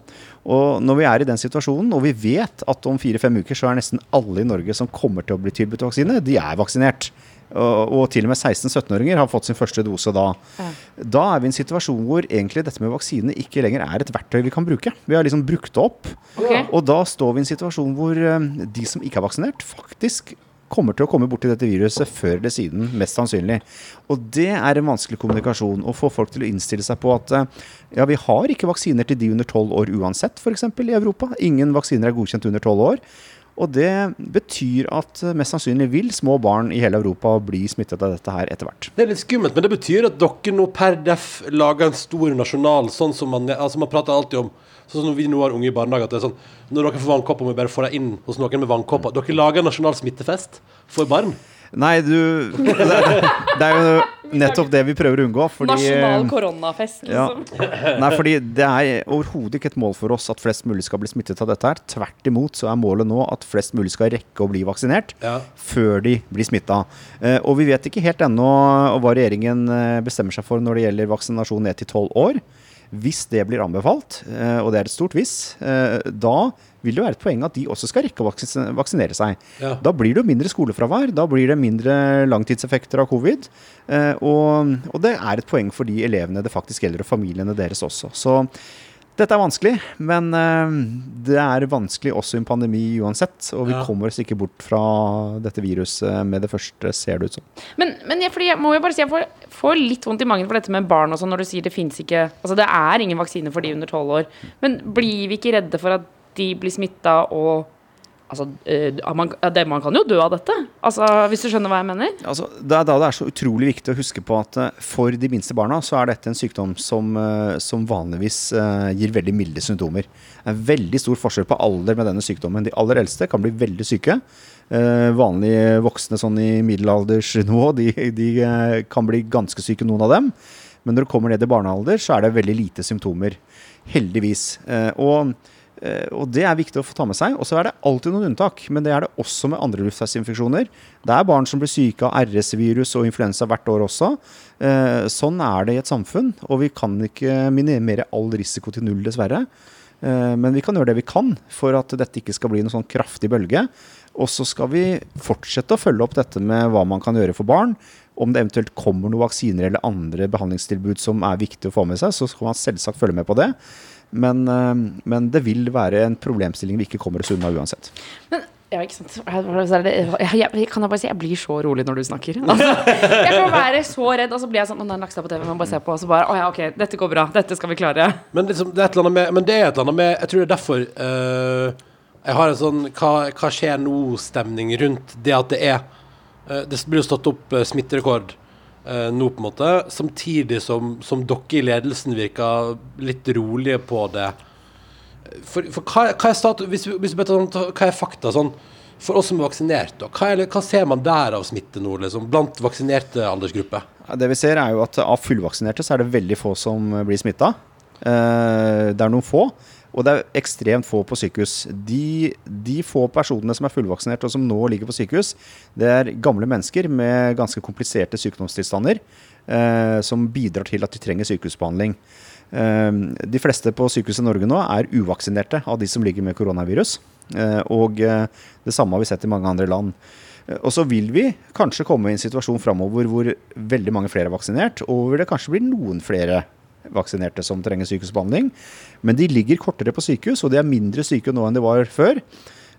Og når vi er i den situasjonen, og vi vet at om fire-fem uker så er nesten alle i Norge som kommer til å bli tilbudt vaksine, de er vaksinert. Og, og til og med 16-17-åringer har fått sin første dose da. Da er vi i en situasjon hvor egentlig dette med vaksine ikke lenger er et verktøy vi kan bruke. Vi har liksom brukt det opp. Okay. Og da står vi i en situasjon hvor eh, de som ikke er vaksinert, faktisk kommer til å komme borti dette viruset før eller siden, mest sannsynlig. Og det er en vanskelig kommunikasjon. Å få folk til å innstille seg på at eh, ja, vi har ikke vaksiner til de under tolv år uansett, f.eks. i Europa. Ingen vaksiner er godkjent under tolv år. Og det betyr at eh, mest sannsynlig vil små barn i hele Europa bli smittet av dette her etter hvert. Det er litt skummelt, men det betyr at dere nå per def lager en stor nasjonal sånn som man Altså man prater alltid om Sånn som vi nå har unge i barnehage, at det er sånn Når dere får vannkopper, må vi bare få deg inn hos noen med vannkopper. Dere lager en nasjonal smittefest for barn. Nei, du Det er, det er jo nettopp det vi prøver å unngå. Fordi, Nasjonal koronafest, Ja. liksom. Nei, fordi det er overhodet ikke et mål for oss at flest mulig skal bli smittet av dette her. Tvert imot så er målet nå at flest mulig skal rekke å bli vaksinert Ja. før de blir smitta. Eh, og vi vet ikke helt ennå hva regjeringen eh, bestemmer seg for når det gjelder vaksinasjon ned til tolv år. Hvis det blir anbefalt, eh, og det er et stort hvis, eh, da vil det være et poeng at de også skal rekke å vaksinere seg. Ja. Da blir det jo mindre skolefravær, da blir det mindre langtidseffekter av covid. eh, Og, og det er et poeng for de elevene det faktisk gjelder, og familiene deres også. Så dette er vanskelig, men eh, det er vanskelig også i en pandemi uansett. Og vi Ja. kommer oss ikke bort fra dette viruset med det første, ser det ut som. Men, men jeg, fordi jeg må jo bare si jeg får, får litt vondt i magen for dette med barn og sånn når du sier det fins ikke Altså det er ingen vaksine for de under tolv år. Men blir vi ikke redde for at de blir smitta og Altså, eh, man, det, man kan jo dø av dette. Altså, hvis du skjønner hva jeg mener? Altså, det er da det er så utrolig viktig å huske på at eh, for de minste barna så er dette en sykdom som, eh, som vanligvis gir veldig milde symptomer. Det er veldig stor forskjell på alder med denne sykdommen. De aller eldste kan bli veldig syke. Vanlige voksne sånn i middelaldersnivå, de, de kan bli ganske syke, noen av dem. Men når du kommer ned i barnealder, så er det veldig lite symptomer. Heldigvis. Og Og det er viktig å få ta med seg. Og så er det alltid noen unntak, men det er det også med andre luftveisinfeksjoner. Det er barn som blir syke av RS-virus og influensa hvert år også. Eh, Sånn er det i et samfunn, og vi kan ikke minimere all risiko til null, dessverre. Eh, Men vi kan gjøre det vi kan for at dette ikke skal bli noen sånn kraftig bølge. Og så skal vi fortsette å følge opp dette med hva man kan gjøre for barn. Om det eventuelt kommer noen vaksiner eller andre behandlingstilbud som er viktig å få med seg, så skal man selvsagt følge med på det. Men, eh, men det vil være en problemstilling vi ikke kommer oss unna uansett. Men ja, ikke sant. Jeg, jeg, jeg, kan jeg bare si jeg blir så rolig når du snakker. Altså, jeg kan være så redd, og så blir jeg sånn Å, det er Nakstad på TV, man bare ser på, og så bare Å ja, ok, dette går bra. Dette skal vi klare. Men, liksom, det er et eller annet med, men det er et eller annet med Jeg tror det er derfor uh, jeg har en sånn hva, hva skjer nå-stemning rundt det at det er uh, Det blir jo stått opp uh, smitterekord eh, nå, på en måte. Samtidig som, som dere i ledelsen virker litt rolige på det. For, for hva, hva er status hvis, hvis vi sånn, Hva er fakta sånn for oss som er vaksinert, da? Hva, er, hva ser man der av smitte nå, liksom, blant vaksinerte aldersgrupper? Det vi ser er jo at av fullvaksinerte så er det veldig få som blir smitta. det er noen få, og det er ekstremt få på sykehus. De, de få personene som er fullvaksinert og som nå ligger på sykehus, det er gamle mennesker med ganske kompliserte sykdomstilstander eh, som bidrar til at de trenger sykehusbehandling. Eh, de fleste på sykehuset i Norge nå er uvaksinerte av de som ligger med koronavirus. Eh, og eh, det samme har vi sett i mange andre land. Eh, Og så vil vi kanskje komme i en situasjon framover hvor veldig mange flere er vaksinert, og hvor det kanskje blir noen flere vaksinerte som trenger sykehusbehandling. Men de ligger kortere på sykehus, og de er mindre syke nå enn de var før.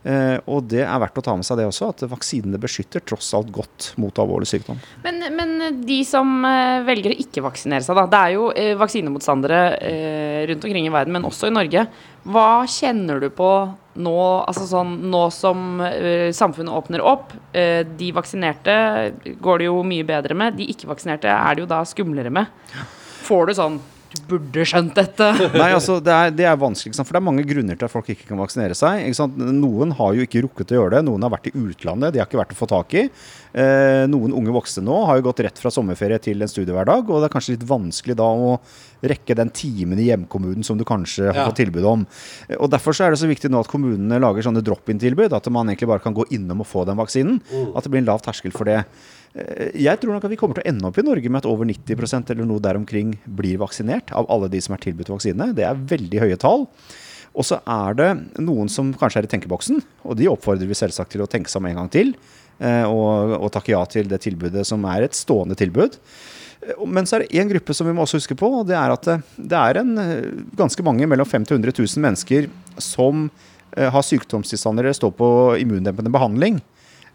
Uh, og det er verdt å ta med seg det også, at vaksinene beskytter tross alt godt mot alvorlig sykdom. Men, men de som uh, velger å ikke vaksinere seg, da. Det er jo uh, vaksinemotstandere rundt omkring i verden, men også i Norge. Hva kjenner du på nå, altså sånn, nå som samfunnet åpner opp? De vaksinerte går det jo mye bedre med. De ikke-vaksinerte er det jo da skumlere med. Får du sånn burde skjønt dette. Nei, altså, det er, det er vanskelig, ikke sant? for det er mange grunner til at folk ikke kan vaksinere seg. Ikke sant? Noen har jo ikke rukket å gjøre det. Noen har vært i utlandet, de har ikke vært å få tak i. Eh, noen unge voksne nå har jo gått rett fra sommerferie til en studiehverdag, og det er kanskje litt vanskelig da å rekke den timen i hjemkommunen som du kanskje har Ja. fått tilbud om. Eh, Og Derfor så er det så viktig nå at kommunene lager sånne drop-in-tilbud, at man egentlig bare kan gå innom og få den vaksinen. At det blir en lav terskel for det. Eh, Jeg tror nok at vi kommer til å ende opp i Norge med at over 90% eller noe der omkring blir vaksinert av alle de som er tilbudt vaksine. Det er veldig høye tall. Og så er det noen som kanskje er i tenkeboksen, og de oppfordrer vi selvsagt til å tenke seg om en gang til. eh, Og, og takke ja til det tilbudet som er et stående tilbud. Eh, Men så er det én gruppe som vi må også huske på, og det er at det, er en, ganske mange, mellom 500 000 og 100 000 mennesker, som har sykdomstilstander eller står på immundempende behandling.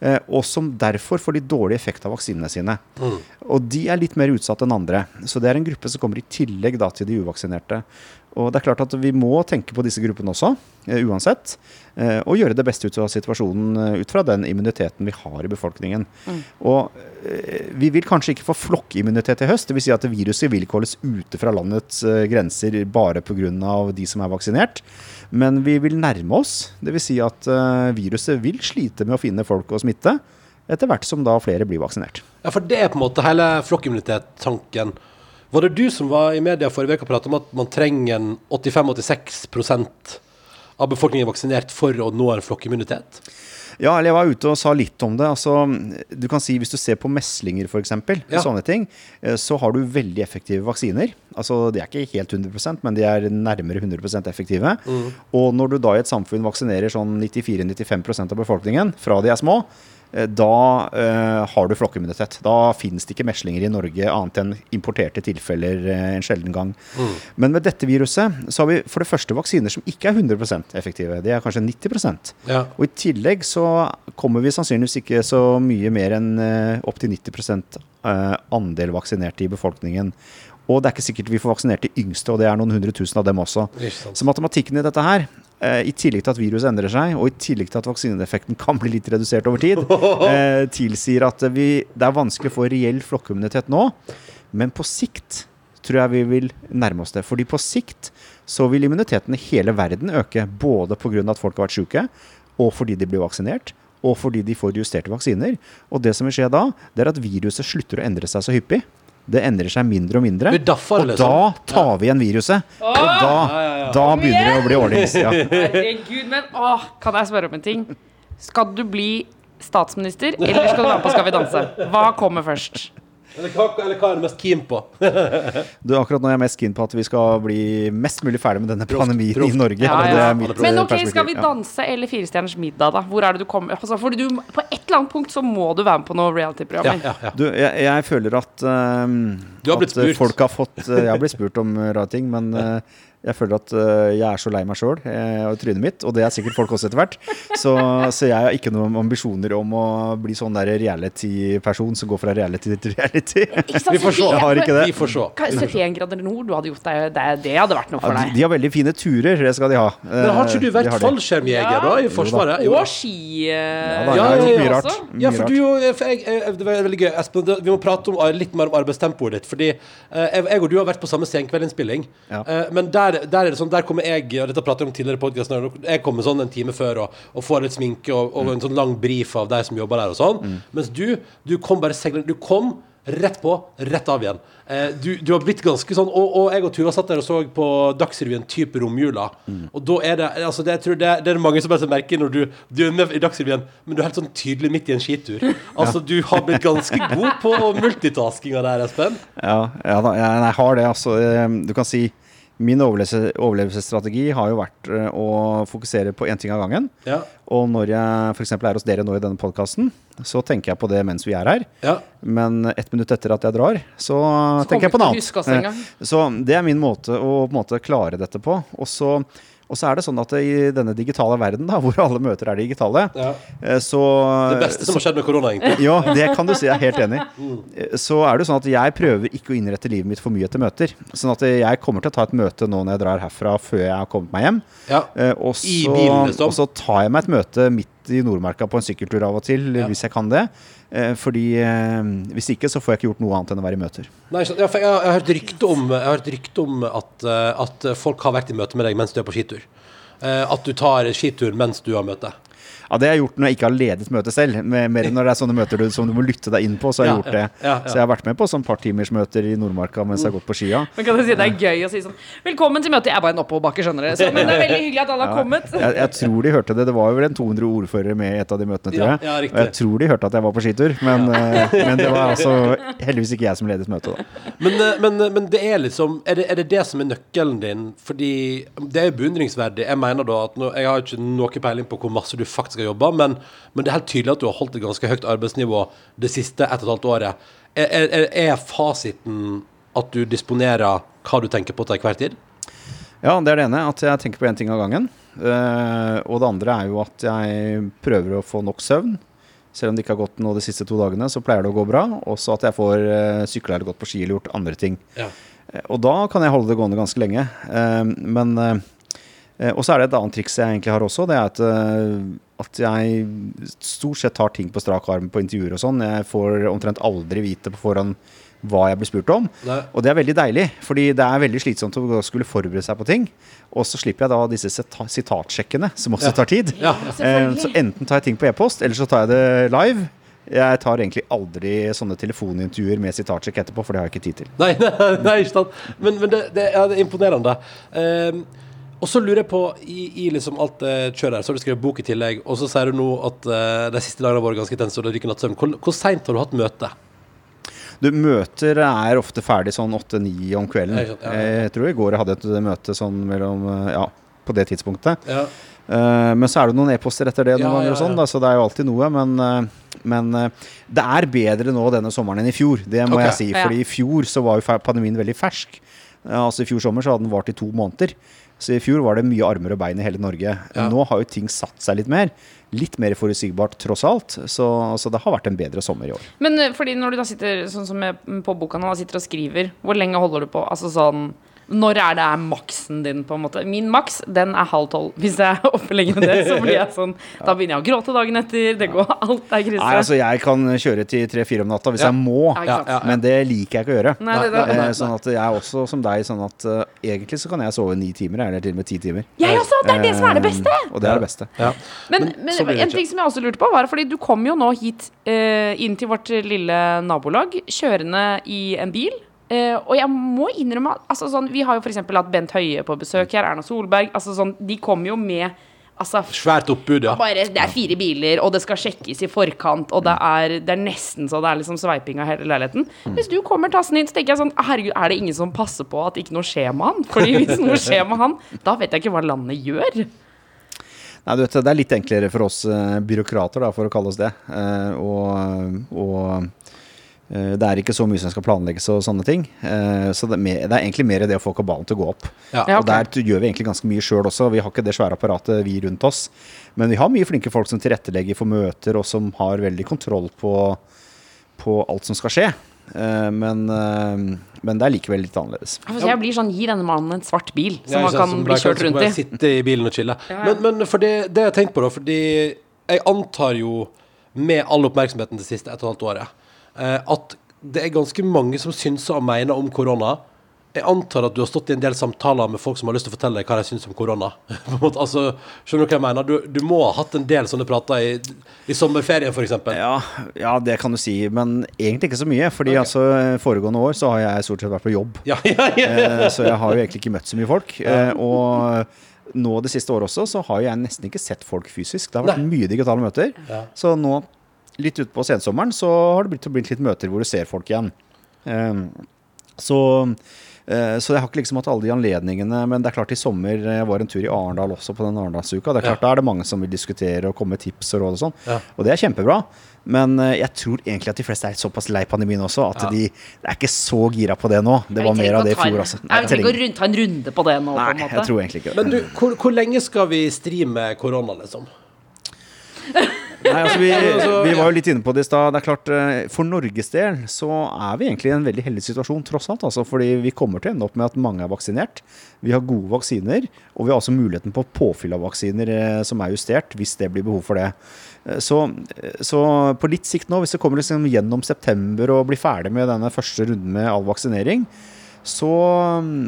Eh, Og som derfor får de dårlig effekt av vaksinene sine. Og de er litt mer utsatt enn andre. Så det er en gruppe som kommer i tillegg da, til de uvaksinerte. Og det er klart at vi må tenke på disse gruppene også, eh, uansett. eh, Og gjøre det beste ut av situasjonen eh, ut fra den immuniteten vi har i befolkningen. Og eh, vi vil kanskje ikke få flokkimmunitet i høst. Dvs. Si at viruset vil ikke holdes ute fra landets grenser bare pga. de som er vaksinert. Men vi vil nærme oss. Dvs. Si at viruset vil slite med å finne folk å smitte. Etter hvert som da flere blir vaksinert. Ja, for det er på en måte hele flokkimmunitet-tanken. Var det du som var i media forrige uke og pratet om at man trenger en 85-86% av befolkningen vaksinert for å nå en flokkimmunitet? Ja, eller jeg var ute og sa litt om det. Altså, du kan si Hvis du ser på meslinger f.eks., Ja. sånne ting, eh, så har du veldig effektive vaksiner. Altså, De er ikke helt 100% men de er nærmere 100% effektive. Og når du da i et samfunn vaksinerer sånn 94-95% av befolkningen fra de er små, da eh, har du flokkimmunitet. Da finnes det ikke meslinger i Norge annet enn importerte tilfeller eh, en sjelden gang. Men med dette viruset så har vi for det første vaksiner som ikke er 100% effektive. De er kanskje 90 Ja. og i tillegg så kommer vi sannsynligvis ikke så mye mer enn eh, opptil 90 eh, andel vaksinerte i befolkningen. Og det er ikke sikkert vi får vaksinert de yngste, og det er noen hundre tusen av dem også. Så matematikken i dette her, eh, i tillegg til at viruset endrer seg, og i tillegg til at vaksineeffekten kan bli litt redusert over tid, eh, tilsier at vi, det er vanskelig å få reell flokkimmunitet nå. Men på sikt tror jeg vi vil nærme oss det. Fordi på sikt så vil immuniteten i hele verden øke. Både pga. at folk har vært syke, og fordi de blir vaksinert. Og fordi de får justerte vaksiner. Og det som vil skje da, det er at viruset slutter å endre seg så hyppig. Det endrer seg mindre og mindre. Daffer, Og liksom. da tar vi igjen viruset. Og da, da begynner det å bli ordnings. Ja. Herregud, men åh, kan jeg spørre om en ting? Skal du bli statsminister, eller skal du være på Skal vi danse? Hva kommer først? Eller hva, eller hva er du mest keen på? Du, akkurat nå er jeg mest keen på at vi skal bli mest mulig ferdig med denne pandemien proft. i Norge. Ja, og det er mitt, Men ok, skal vi danse eller Firestjerners middag, da? Hvor er det du kommer altså, Fordi du, På et eller annet punkt så må du være med på noe reality-program. ja, ja. Du, jeg, jeg føler at, ehm, Du har blitt at eh, spurt. folk har fått uh, Jeg har blitt spurt om rare ting, men uh, jeg føler at uh, jeg er så lei meg sjøl og trynet mitt, og det er sikkert folk også etter hvert. Så, så jeg har ikke noen ambisjoner om å bli sånn der reality-person som går fra reality til reality. Ikke sant? Vi får se. Jeg har ikke det. Vi får se. 71 grader nord, du hadde gjort det, det, det hadde vært noe for deg. deg. de har veldig fine turer, det skal de ha. Men har ikke du vært fallskjermjeger da, i Forsvaret? Jo. Og ski... Ja, da, ja, ja, gjort også. rart. Ja, for rart. du for jeg, jeg, Det var veldig gøy. Espen, det- vi må prate om, litt mer om arbeidstempoet ditt. Fordi eh, jeg, jeg og du har vært på samme senkveldinnspilling. Ja. Eh, men der, der er det sånn Der kommer jeg og dette prater jeg om tidligere i podcasten, Jeg kommer sånn en time før og, og får litt sminke og, og en sånn lang brief av de som jobber der og sånn. Mens du, du kom bare seglende. Du kom rett på, rett av igjen. Eh, du, du har blitt ganske sånn Og, og jeg og Tuva satt der og så på Dagsrevyen type romjula. Og da er det altså det, jeg tror det, det er mange som merker når du, du er med i Dagsrevyen, men du er helt sånn tydelig midt i en skitur. Altså, du har blitt ganske god på multitaskinga der, Espen. Ja, ja da, jeg, jeg har det, altså. eh, Du kan si Min overlevelse, overlevelsesstrategi har jo vært eh, å fokusere på én ting av gangen. Ja. Og når jeg f.eks. er hos dere nå i denne podkasten, så tenker jeg på det mens vi er her. Ja. Men ett minutt etter at jeg drar, så, Så tenker jeg på noe annet. Eh, Så det er min måte å på en måte klare dette på. Og så, og så er det sånn at i denne digitale verden, da, hvor alle møter er digitale, Ja. eh, så Det beste som har skjedd med korona, egentlig. ja, det kan du si. Jeg er helt enig. Mm. Så er det sånn at jeg prøver ikke å innrette livet mitt for mye etter møter. Sånn at jeg kommer til å ta et møte nå når jeg drar herfra, før jeg har kommet meg hjem. Ja. Eh, Og så, liksom? og så tar jeg meg et møte midt i Nordmarka på en sykkeltur av og til, Ja. hvis jeg kan det. Eh, Fordi eh, hvis ikke, så får jeg ikke gjort noe annet enn å være i møter. Nei, jeg, har- jeg har hørt rykte om, hørt rykte om at, eh, at folk har vært i møte med deg mens du er på skitur. At du tar skitur mens du har møte. Ja, Det har jeg gjort når jeg ikke har ledet møtet selv. Mer enn når det er sånne møter du, som du må lytte deg inn på. Så har jeg Ja, gjort det. ja, ja, ja. Så jeg har vært med på sånn partimersmøter i Nordmarka mens jeg har gått på skia. Men kan du si Det er gøy å si sånn Velkommen til møtet. Jeg er bare en oppoverbakke, skjønner dere. Men det er veldig hyggelig at alle har kommet. Jeg, jeg tror de hørte det. Det var jo vel en 200 ordførere med i et av de møtene, tror jeg. og jeg tror de hørte at jeg var på skitur, men, eh, men det var altså heldigvis ikke jeg som ledet møtet. da. Men, eh, men, men det er liksom er det, er det det som er nøkkelen din? Fordi det er beundringsverdig. Jeg mener da at nå, Jeg har ikke noe peiling på hvor masse du faktisk har jobbe, men, men det er helt tydelig at du har holdt et ganske høyt arbeidsnivå det siste ett og et halvt året. Er, er, er fasiten at du disponerer hva du tenker på til enhver tid? Ja, det er det ene. At jeg tenker på én ting av gangen. Uh, og det andre er jo at jeg prøver å få nok søvn. Selv om det ikke har gått noe de siste to dagene, så pleier det å gå bra. Også at jeg får uh, sykla eller gått på ski eller gjort andre ting. Ja. Uh, Og da kan jeg holde det gående ganske lenge. Uh, men eh, eh, Og så er det et annet triks jeg egentlig har også. Det er at, eh, at jeg stort sett tar ting på strak arm på intervjuer og sånn. Jeg får omtrent aldri vite på forhånd hva jeg blir spurt om. Nei. Og det er veldig deilig, fordi det er veldig slitsomt å skulle forberede seg på ting. Og så slipper jeg da disse sitatsjekkene, som også tar tid. Ja. Eh, så enten tar jeg ting på e-post, eller så tar jeg det live. Jeg tar egentlig aldri sånne telefonintervjuer med sitatsjekk etterpå, for det har jeg ikke tid til. Nei, nei, nei ikke sant. Men, men det, det, ja, det er imponerende. Ehm, og så lurer jeg på, i, i liksom alt det kjøret her, så har du skrevet bok i tillegg, og så sier du nå at eh, de siste dagene har vært ganske tense, og det ryker nattsøvn. Hvor, hvor seint har du hatt møte? Du, møter er ofte ferdig sånn 8-9 om kvelden. Jeg, ja, ja. Jeg tror i går jeg hadde et møte sånn mellom eh, Ja, på det tidspunktet. Ja. Uh, men så er det noen e-poster etter det noen ganger, ja, og sånn, da, så det er jo alltid noe. Men, uh, men uh, det er bedre nå denne sommeren enn i fjor, det må okay. jeg si. Ja. Fordi i fjor så var jo pandemien veldig fersk. Eh, altså I fjor sommer så hadde den vart i to måneder. Så i fjor var det mye armer og bein i hele Norge. Ja. Nå har jo ting satt seg litt mer. Litt mer forutsigbart tross alt. Så, så det har vært en bedre sommer i år. Men eh, fordi når du da sitter sånn som jeg, på boka nå, sitter og skriver, hvor lenge holder du på? Altså sånn Når er det er maksen din, på en måte? Min maks, den er halv tolv. Hvis jeg er oppe lenger enn det, så blir jeg sånn Da begynner jeg å gråte dagen etter. Det går Alt er krise. Nei, altså Jeg kan kjøre til tre-fire om natta hvis Ja. jeg må. Ja. Ja, ja. Men det liker jeg ikke å gjøre. Nei, det, det, det, sånn at jeg er også som deg, sånn at uh, egentlig så kan jeg sove ni timer, eller til og med ti timer. Jeg også! Det er det som er det beste! Eh, og det er det beste. Ja. Men, Men men, det en ting som jeg også lurte på, var fordi du kom jo nå hit uh, inn til vårt lille nabolag, kjørende i en bil. Eh, og jeg må innrømme altså, sånn, Vi har jo f.eks. hatt Bent Høie på besøk her, Erna Solberg. Altså, sånn, de kommer jo med altså, Svært oppbud, ja. bare, Det er fire biler, og det skal sjekkes i forkant, og det er, det er nesten så det er liksom sveiping av hele leiligheten. Hvis du kommer tassende inn, så tenker jeg sånn Herregud, er det ingen som passer på at ikke noe skjer med han? Fordi hvis noe skjer med han, da vet jeg ikke hva landet gjør. Nei, du vet, Det er litt enklere for oss eh, byråkrater, da, for å kalle oss det. Uh, og og det er ikke så mye som skal planlegges og sånne ting. Eh, så det er, mer, det er egentlig mer det å få kabalen til å gå opp. Ja. Ja, Og der gjør vi egentlig ganske mye sjøl også. Vi har ikke det svære apparatet vi rundt oss. Men vi har mye flinke folk som tilrettelegger for møter, og som har veldig kontroll på, på alt som skal skje. Eh, men, eh, men det er likevel litt annerledes. Jeg blir sånn, Gi denne mannen en svart bil som Ja, han kan som bli kjørt rundt bare i. Sitte i bilen og chille. Men, men for det, det har tenkt på, da, fordi jeg antar jo, med all oppmerksomheten det siste ett og et halvt året, eh, at det er ganske mange som syns og mener om korona. Jeg antar at du har stått i en del samtaler med folk som har lyst til å fortelle deg hva de syns om korona. Altså, skjønner du hva jeg mener? Du, du må ha hatt en del sånne prater i, i sommerferien, f.eks. Ja, ja, det kan du si, men egentlig ikke så mye. Fordi okay. altså, foregående år så har jeg stort sett vært på jobb. Ja, ja. Eh, så jeg har jo egentlig ikke møtt så mye folk. Eh, og nå det siste året også, så har jeg nesten ikke sett folk fysisk. Det har vært mye digitale møter. Ja. Så nå, litt utpå sensommeren, så har det blitt, blitt litt møter hvor du ser folk igjen. Eh, så Eh, Så jeg har ikke liksom hatt alle de anledningene. Men det er klart i sommer Jeg var en tur i Arendal også på den Arendalsuka. Det er klart Da er det mange som vil diskutere og komme med tips og råd og sånn. Ja. Og det er kjempebra. Men eh, jeg tror egentlig at de fleste er såpass lei pandemien også at de, de er ikke så gira på det nå. Det var mer av det i fjor, altså. Nei, vi trenger ikke å ta en runde på det nå, på en måte. jeg tror egentlig ikke det. Men du, hvor, hvor lenge skal vi stri med korona, liksom? Nei, altså vi, vi var jo litt inne på det i stad. Det er klart, eh, For Norges del så er vi egentlig i en veldig heldig situasjon, tross alt. Altså, fordi vi kommer til å ende opp med at mange er vaksinert. Vi har gode vaksiner, og vi har også muligheten på påfyll av vaksiner eh, som er justert, hvis det blir behov for det. Eh, Så, så på litt sikt nå, hvis det kommer liksom gjennom september og blir ferdig med denne første runden med all vaksinering, så,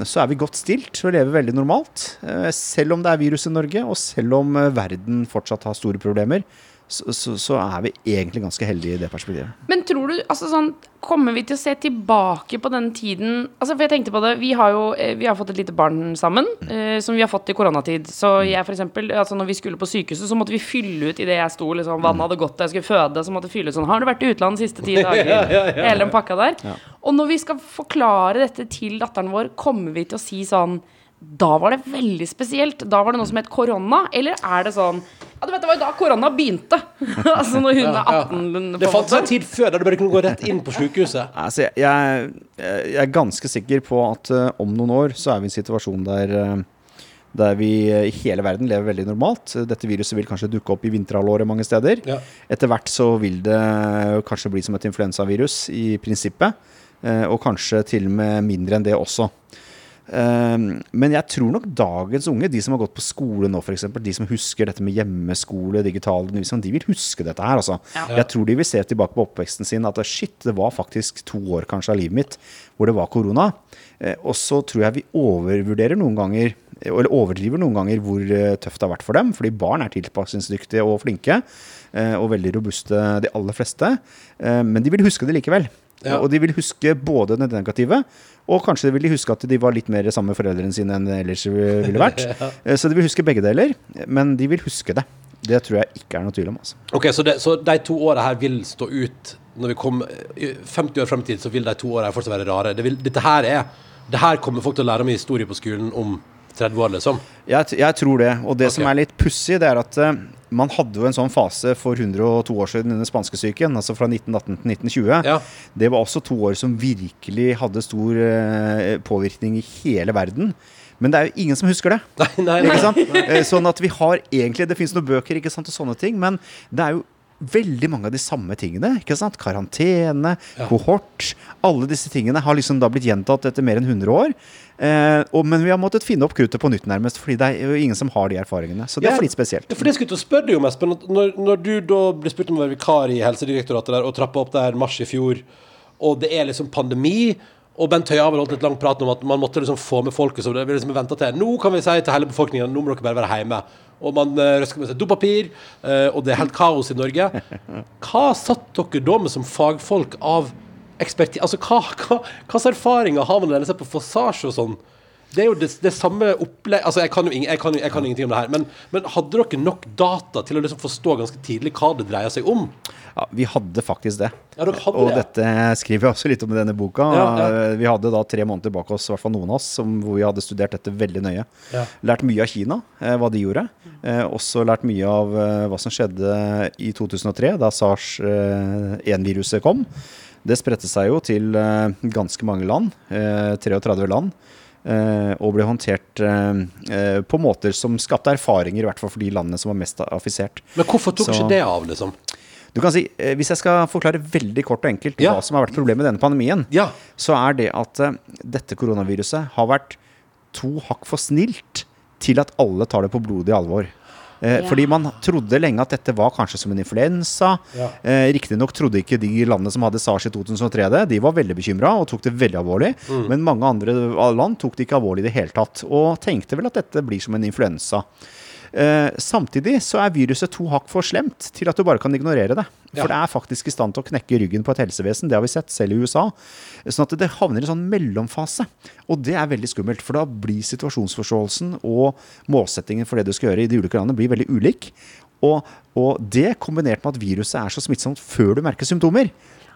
så er vi godt stilt og lever veldig normalt. Selv om det er virus i Norge, og selv om verden fortsatt har store problemer, så, så, så er vi egentlig ganske heldige i det perspektivet. Men tror du, altså sånn Kommer vi til å se tilbake på den tiden Altså for jeg tenkte på det Vi har jo eh, Vi har fått et lite barn sammen eh, Som vi har fått i koronatid Så jeg for eksempel Altså når vi skulle på sykehuset Så måtte vi fylle ut I det jeg sto liksom Vannet hadde gått da jeg skulle føde Så måtte vi fylle ut sånn Har du vært i utlandet de siste ti dager? Hele den pakka der Og når vi skal forklare dette til datteren vår Kommer vi til å si sånn da var det veldig spesielt. Da var det noe som het korona. Eller er det sånn Ja, du vet, det var jo da korona begynte. altså når hun er 18. på Det en fantes en tid før der du bare kunne gå rett inn på sykehuset. Altså, jeg, jeg, jeg er ganske sikker på at uh, om noen år så er vi i en situasjon der uh, der vi eh, i hele verden lever veldig normalt. Dette viruset vil kanskje dukke opp i vinterhalvåret mange steder. Ja. Etter hvert så vil det kanskje bli som et influensavirus i prinsippet. Og kanskje til og med mindre enn det også. Um, men jeg tror nok dagens unge, de som har gått på skole nå f.eks., de som husker dette med hjemmeskole, digital undervisning, de vil huske dette her. Altså. Jeg tror de vil se tilbake på oppveksten sin at shit, det var faktisk to år kanskje av livet mitt hvor det var korona. Eh, og så tror jeg vi overvurderer noen ganger, eller overdriver noen ganger, hvor eh, tøft det har vært for dem. Fordi barn er tilpasningsdyktige og flinke, eh, og veldig robuste, de aller fleste. Eh, men de vil huske det likevel. Ja. Og de vil huske både det negative, og kanskje vil de huske at de var litt mer sammen med foreldrene sine enn det ellers ville vært. ja. Så de vil huske begge deler, men de vil huske det. Det tror jeg ikke er noe tvil om. Altså. Ok, så, det, så de to åra her vil stå ut Når vi kommer 50 år frem i tid, så vil de to åra her fortsatt være rare. Det vil, dette her er Det her kommer folk til å lære om i historie på skolen om 30 år, liksom. Jeg, jeg tror det. Og det okay. som er litt pussig, det er at uh, man hadde jo en sånn fase for 102 år siden under spanskesyken, altså fra 1918 til 1920. Ja. Det var også to år som virkelig hadde stor uh, påvirkning i hele verden. Men det er jo ingen som husker det. Nei, nei, nei. Eh, Sånn at vi har egentlig Det fins noen bøker ikke sant, og sånne ting, men det er jo veldig mange av de samme tingene. ikke sant? Karantene, kohort. Alle disse tingene har liksom da blitt gjentatt etter mer enn 100 år. Eh, og, men vi har måttet finne opp kruttet på nytt, nærmest, fordi det er jo ingen som har de erfaringene. Så det Ja, er litt spesielt. For det skulle jeg spørre deg om, Espen. Når, når du da blir spurt om å være vikar i Helsedirektoratet der, og trappa opp der mars i fjor, og det er liksom pandemi og Bent Høie har vel holdt et langt prat om at man måtte liksom få med folket. Så det vi liksom ventet til Nå kan vi si til hele befolkningen nå må dere bare være hjemme. Og man uh, røsker med seg dopapir, eh, og det er helt kaos i Norge. Hva satt dere da med som fagfolk av eksperti... Altså, hva, hva, hva erfaringer har man når man ser på Forsage og sånn? Det er jo det, det samme opplegg Altså, jeg kan jo ing, jeg kan, jeg kan ingenting om det her, men, men hadde dere nok data til å liksom forstå ganske tidlig hva det dreier seg om? Ja, vi hadde faktisk det. Ja, dere hadde og det. dette skriver jeg også litt om i denne boka. Ja, ja. Vi hadde da tre måneder bak oss, i hvert fall noen av oss, som, hvor vi hadde studert dette veldig nøye. Lært mye av Kina, eh, hva de gjorde. Eh, også lært mye av eh, hva som skjedde i 2003, da SARS-1-viruset kom. Det spredte seg jo til eh, ganske mange land, eh, 33 land. eh, og ble håndtert eh, eh, på måter som skapte erfaringer, i hvert fall for de landene som var mest affisert. Men hvorfor tok Så- ikke det av, liksom? Du kan si, eh, Hvis jeg skal forklare veldig kort og enkelt Ja. hva som har vært problemet med denne pandemien, Ja. så er det at eh, dette koronaviruset har vært to hakk for snilt til at alle tar det på blodig alvor. Eh, Ja. Fordi man trodde lenge at dette var kanskje som en influensa. Ja. Eh, Riktignok trodde ikke de landene som hadde SARS i 2003 det. De var veldig bekymra og tok det veldig alvorlig. Mm. Men mange andre land tok det ikke alvorlig i det hele tatt. Og tenkte vel at dette blir som en influensa. Eh, samtidig så er viruset to hakk for slemt til at du bare kan ignorere det. For det er faktisk i stand til å knekke ryggen på et helsevesen. Det har vi sett, selv i USA. Sånn at det havner i en sånn mellomfase. Og det er veldig skummelt, for da blir situasjonsforståelsen og målsettingen for det du skal gjøre i de ulike landene, blir veldig ulik. Og, og det kombinert med at viruset er så smittsomt før du merker symptomer,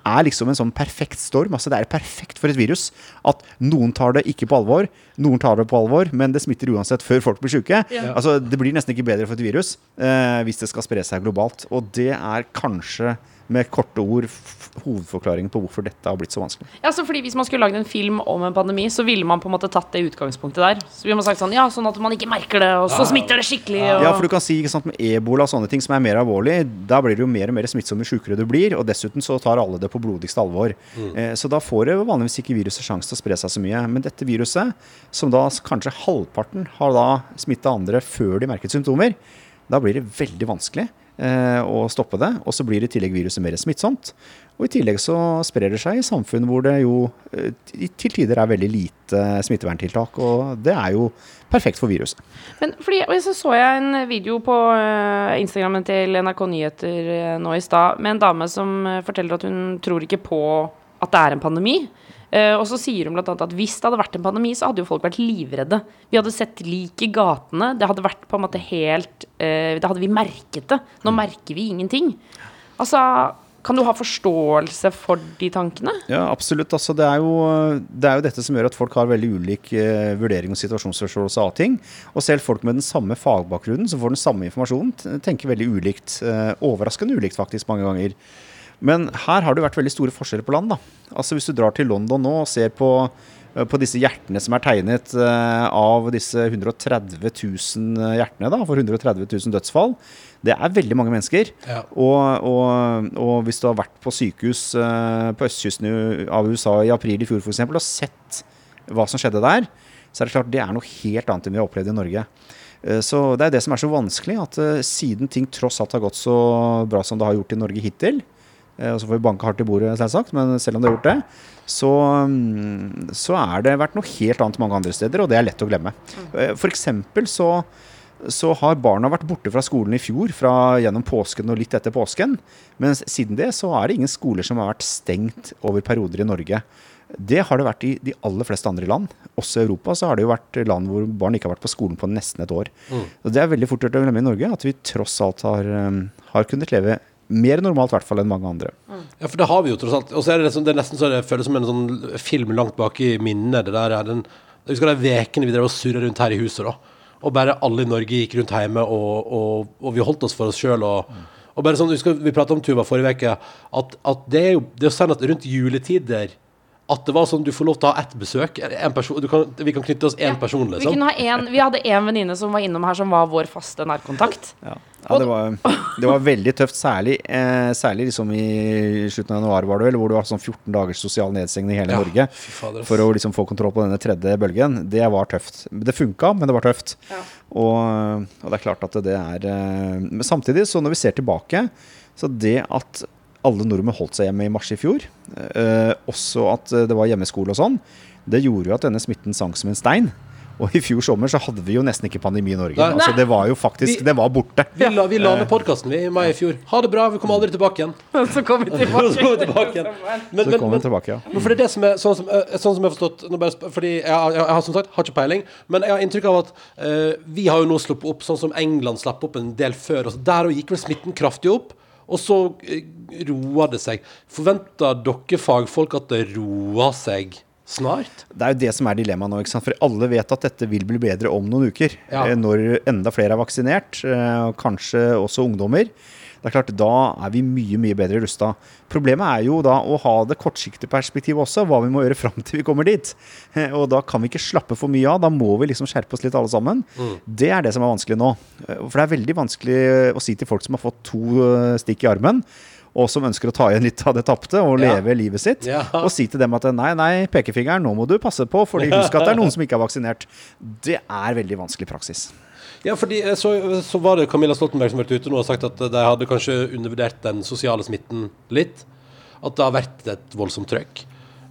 er liksom en sånn perfekt storm. altså Det er perfekt for et virus. At noen tar det ikke på alvor, noen tar det på alvor, men det smitter uansett før folk blir syke. Altså, det blir nesten ikke bedre for et virus eh, hvis det skal spre seg globalt. Og det er kanskje med korte ord hovedforklaringen på hvorfor dette har blitt så vanskelig. Ja, så fordi Hvis man skulle lagd en film om en pandemi, så ville man på en måte tatt det utgangspunktet der. Så ville man sagt sånn, ja, sånn at man ikke merker det, og så smitter det skikkelig. Og... Ja, for du kan si ikke sant, med ebola og sånne ting som er mer alvorlig, da blir det jo mer og mer smittsomme jo sjukere du blir, og dessuten så tar alle det på blodigste alvor. Eh, så da får det vanligvis ikke viruset sjanse til å spre seg så mye. Men dette viruset, som da kanskje halvparten har da smitta andre før de merket symptomer, da blir det veldig vanskelig eh, å stoppe det. Og så blir i tillegg viruset mer smittsomt. Og i tillegg så sprer det seg i samfunn hvor det jo eh, til tider er veldig lite smitteverntiltak, og det er jo perfekt for viruset. Men fordi, og så så jeg en video på eh, Instagrammen til NRK Nyheter eh, nå i stad med en dame som eh, forteller at hun tror ikke på at det er en pandemi. Eh, og så sier hun annet at hvis det hadde vært en pandemi, så hadde jo folk vært livredde. Vi hadde sett lik i gatene. Det hadde vært på en måte helt uh, Da hadde vi merket det. Nå merker vi ingenting. Altså, kan du ha forståelse for de tankene? Ja, absolutt. Altså, det, er jo, det er jo dette som gjør at folk har veldig ulik eh, vurdering og situasjonsforståelse av ting. Og selv folk med den samme fagbakgrunnen, som får den samme informasjonen, tenker veldig ulikt. Eh, overraskende ulikt, faktisk, mange ganger. Men her har det vært veldig store forskjeller på land. da. Altså Hvis du drar til London nå og ser på, eh, på disse hjertene som er tegnet eh, av disse 130 000 hjertene da, for 130 000 dødsfall, det er veldig mange mennesker. Ja. Og, og, og hvis du har vært på sykehus eh, på østkysten av USA i april i fjor f.eks. og sett hva som skjedde der, så er det klart det er noe helt annet enn vi har opplevd i Norge. Eh, Så Det er det som er så vanskelig, at eh, siden ting tross alt har gått så bra som det har gjort i Norge hittil, eh, og så får vi banke hardt i bordet, selvsagt, men selv om det har gjort det, så, mm, så er det vært noe helt annet mange andre steder, og det er lett å glemme. F.eks. For eksempel så så har barna vært borte fra skolen i fjor, fra gjennom påsken og litt etter påsken. Men siden det så er det ingen skoler som har vært stengt over perioder i Norge. Det har det vært i de aller fleste andre land. Også i Europa så har det jo vært land hvor barn ikke har vært på skolen på nesten et år. Og Det er veldig fort gjort å glemme i Norge, at vi tross alt har, um, har kunnet leve mer normalt i hvert fall enn mange andre. Ja, for det har vi jo tross alt. Og så er det, liksom, det er nesten så det føles som en sånn film langt bak i minnet. Det der er den Jeg husker de ukene vi drev og surra rundt her i huset, da. Og bare alle i Norge gikk rundt hjemme, og, og, og vi holdt oss for oss sjøl. Og, og bare sånn, husker, Vi prata om Tuva forrige uke, at, at det er jo det er sånn at rundt juletider at det var sånn du får lov til å ha ett besøk. En person, du kan, vi kan knytte oss én person, Vi, liksom. kunne ha en, vi hadde en venninne som var innom her, som var vår faste nærkontakt. Ja, ja det, var, det var veldig tøft, særlig, eh, særlig liksom i slutten av januar, var det vel, hvor det var sånn 14 dagers sosial nedstengning i hele Ja, Norge. fader. For å liksom få kontroll på denne tredje bølgen. Det var tøft. Det funka, men det var tøft. Og, og det er klart at det er eh, Men samtidig, så når vi ser tilbake, så det at alle nordmenn holdt seg hjemme i mars i fjor, eh, også at eh, det var hjemmeskole og sånn, det gjorde jo at denne smitten sank som en stein. Og i fjor sommer så hadde vi jo nesten ikke pandemi i Norge. Nei. Altså Det var jo faktisk Vi- Det var borte. Vi la, vi la ned podkasten i mai i fjor. Ha det bra, vi kommer aldri tilbake igjen. Så kom vi Så kommer vi tilbake. tilbake igjen. Men, Så kom vi tilbake, ja. Men for det er det som er sånn som, eh, sånn som jeg har forstått nå bare, Fordi jeg, jeg, jeg har som sagt har ikke peiling, men jeg har inntrykk av at uh, vi har jo nå sluppet opp sånn som England slapp opp en del før. Og der og gikk vel smitten kraftig opp, og så roa det seg. Forventer dere fagfolk at det roer seg snart? Det er jo det som er dilemmaet nå. ikke sant? For alle vet at dette vil bli bedre om noen uker. Ja. eh, Når enda flere er vaksinert, eh, og kanskje også ungdommer. Det er klart, Da er vi mye mye bedre rusta. Problemet er jo da å ha det kortsiktige perspektivet også, hva vi må gjøre fram til vi kommer dit. Eh, Og da kan vi ikke slappe for mye av. Da må vi liksom skjerpe oss litt alle sammen. Det er det som er vanskelig nå. For det er veldig vanskelig å si til folk som har fått to stikk i armen, og som ønsker å ta igjen litt av det tapte og Ja. leve livet sitt, Ja. og si til dem at nei, nei, pekefingeren, nå må du passe på, fordi husk at det er noen som ikke er vaksinert. Det er veldig vanskelig praksis. Ja, fordi eh, så, så var det Camilla Stoltenberg som har vært ute nå og sagt at de hadde kanskje undervurdert den sosiale smitten litt. At det har vært et voldsomt trøkk.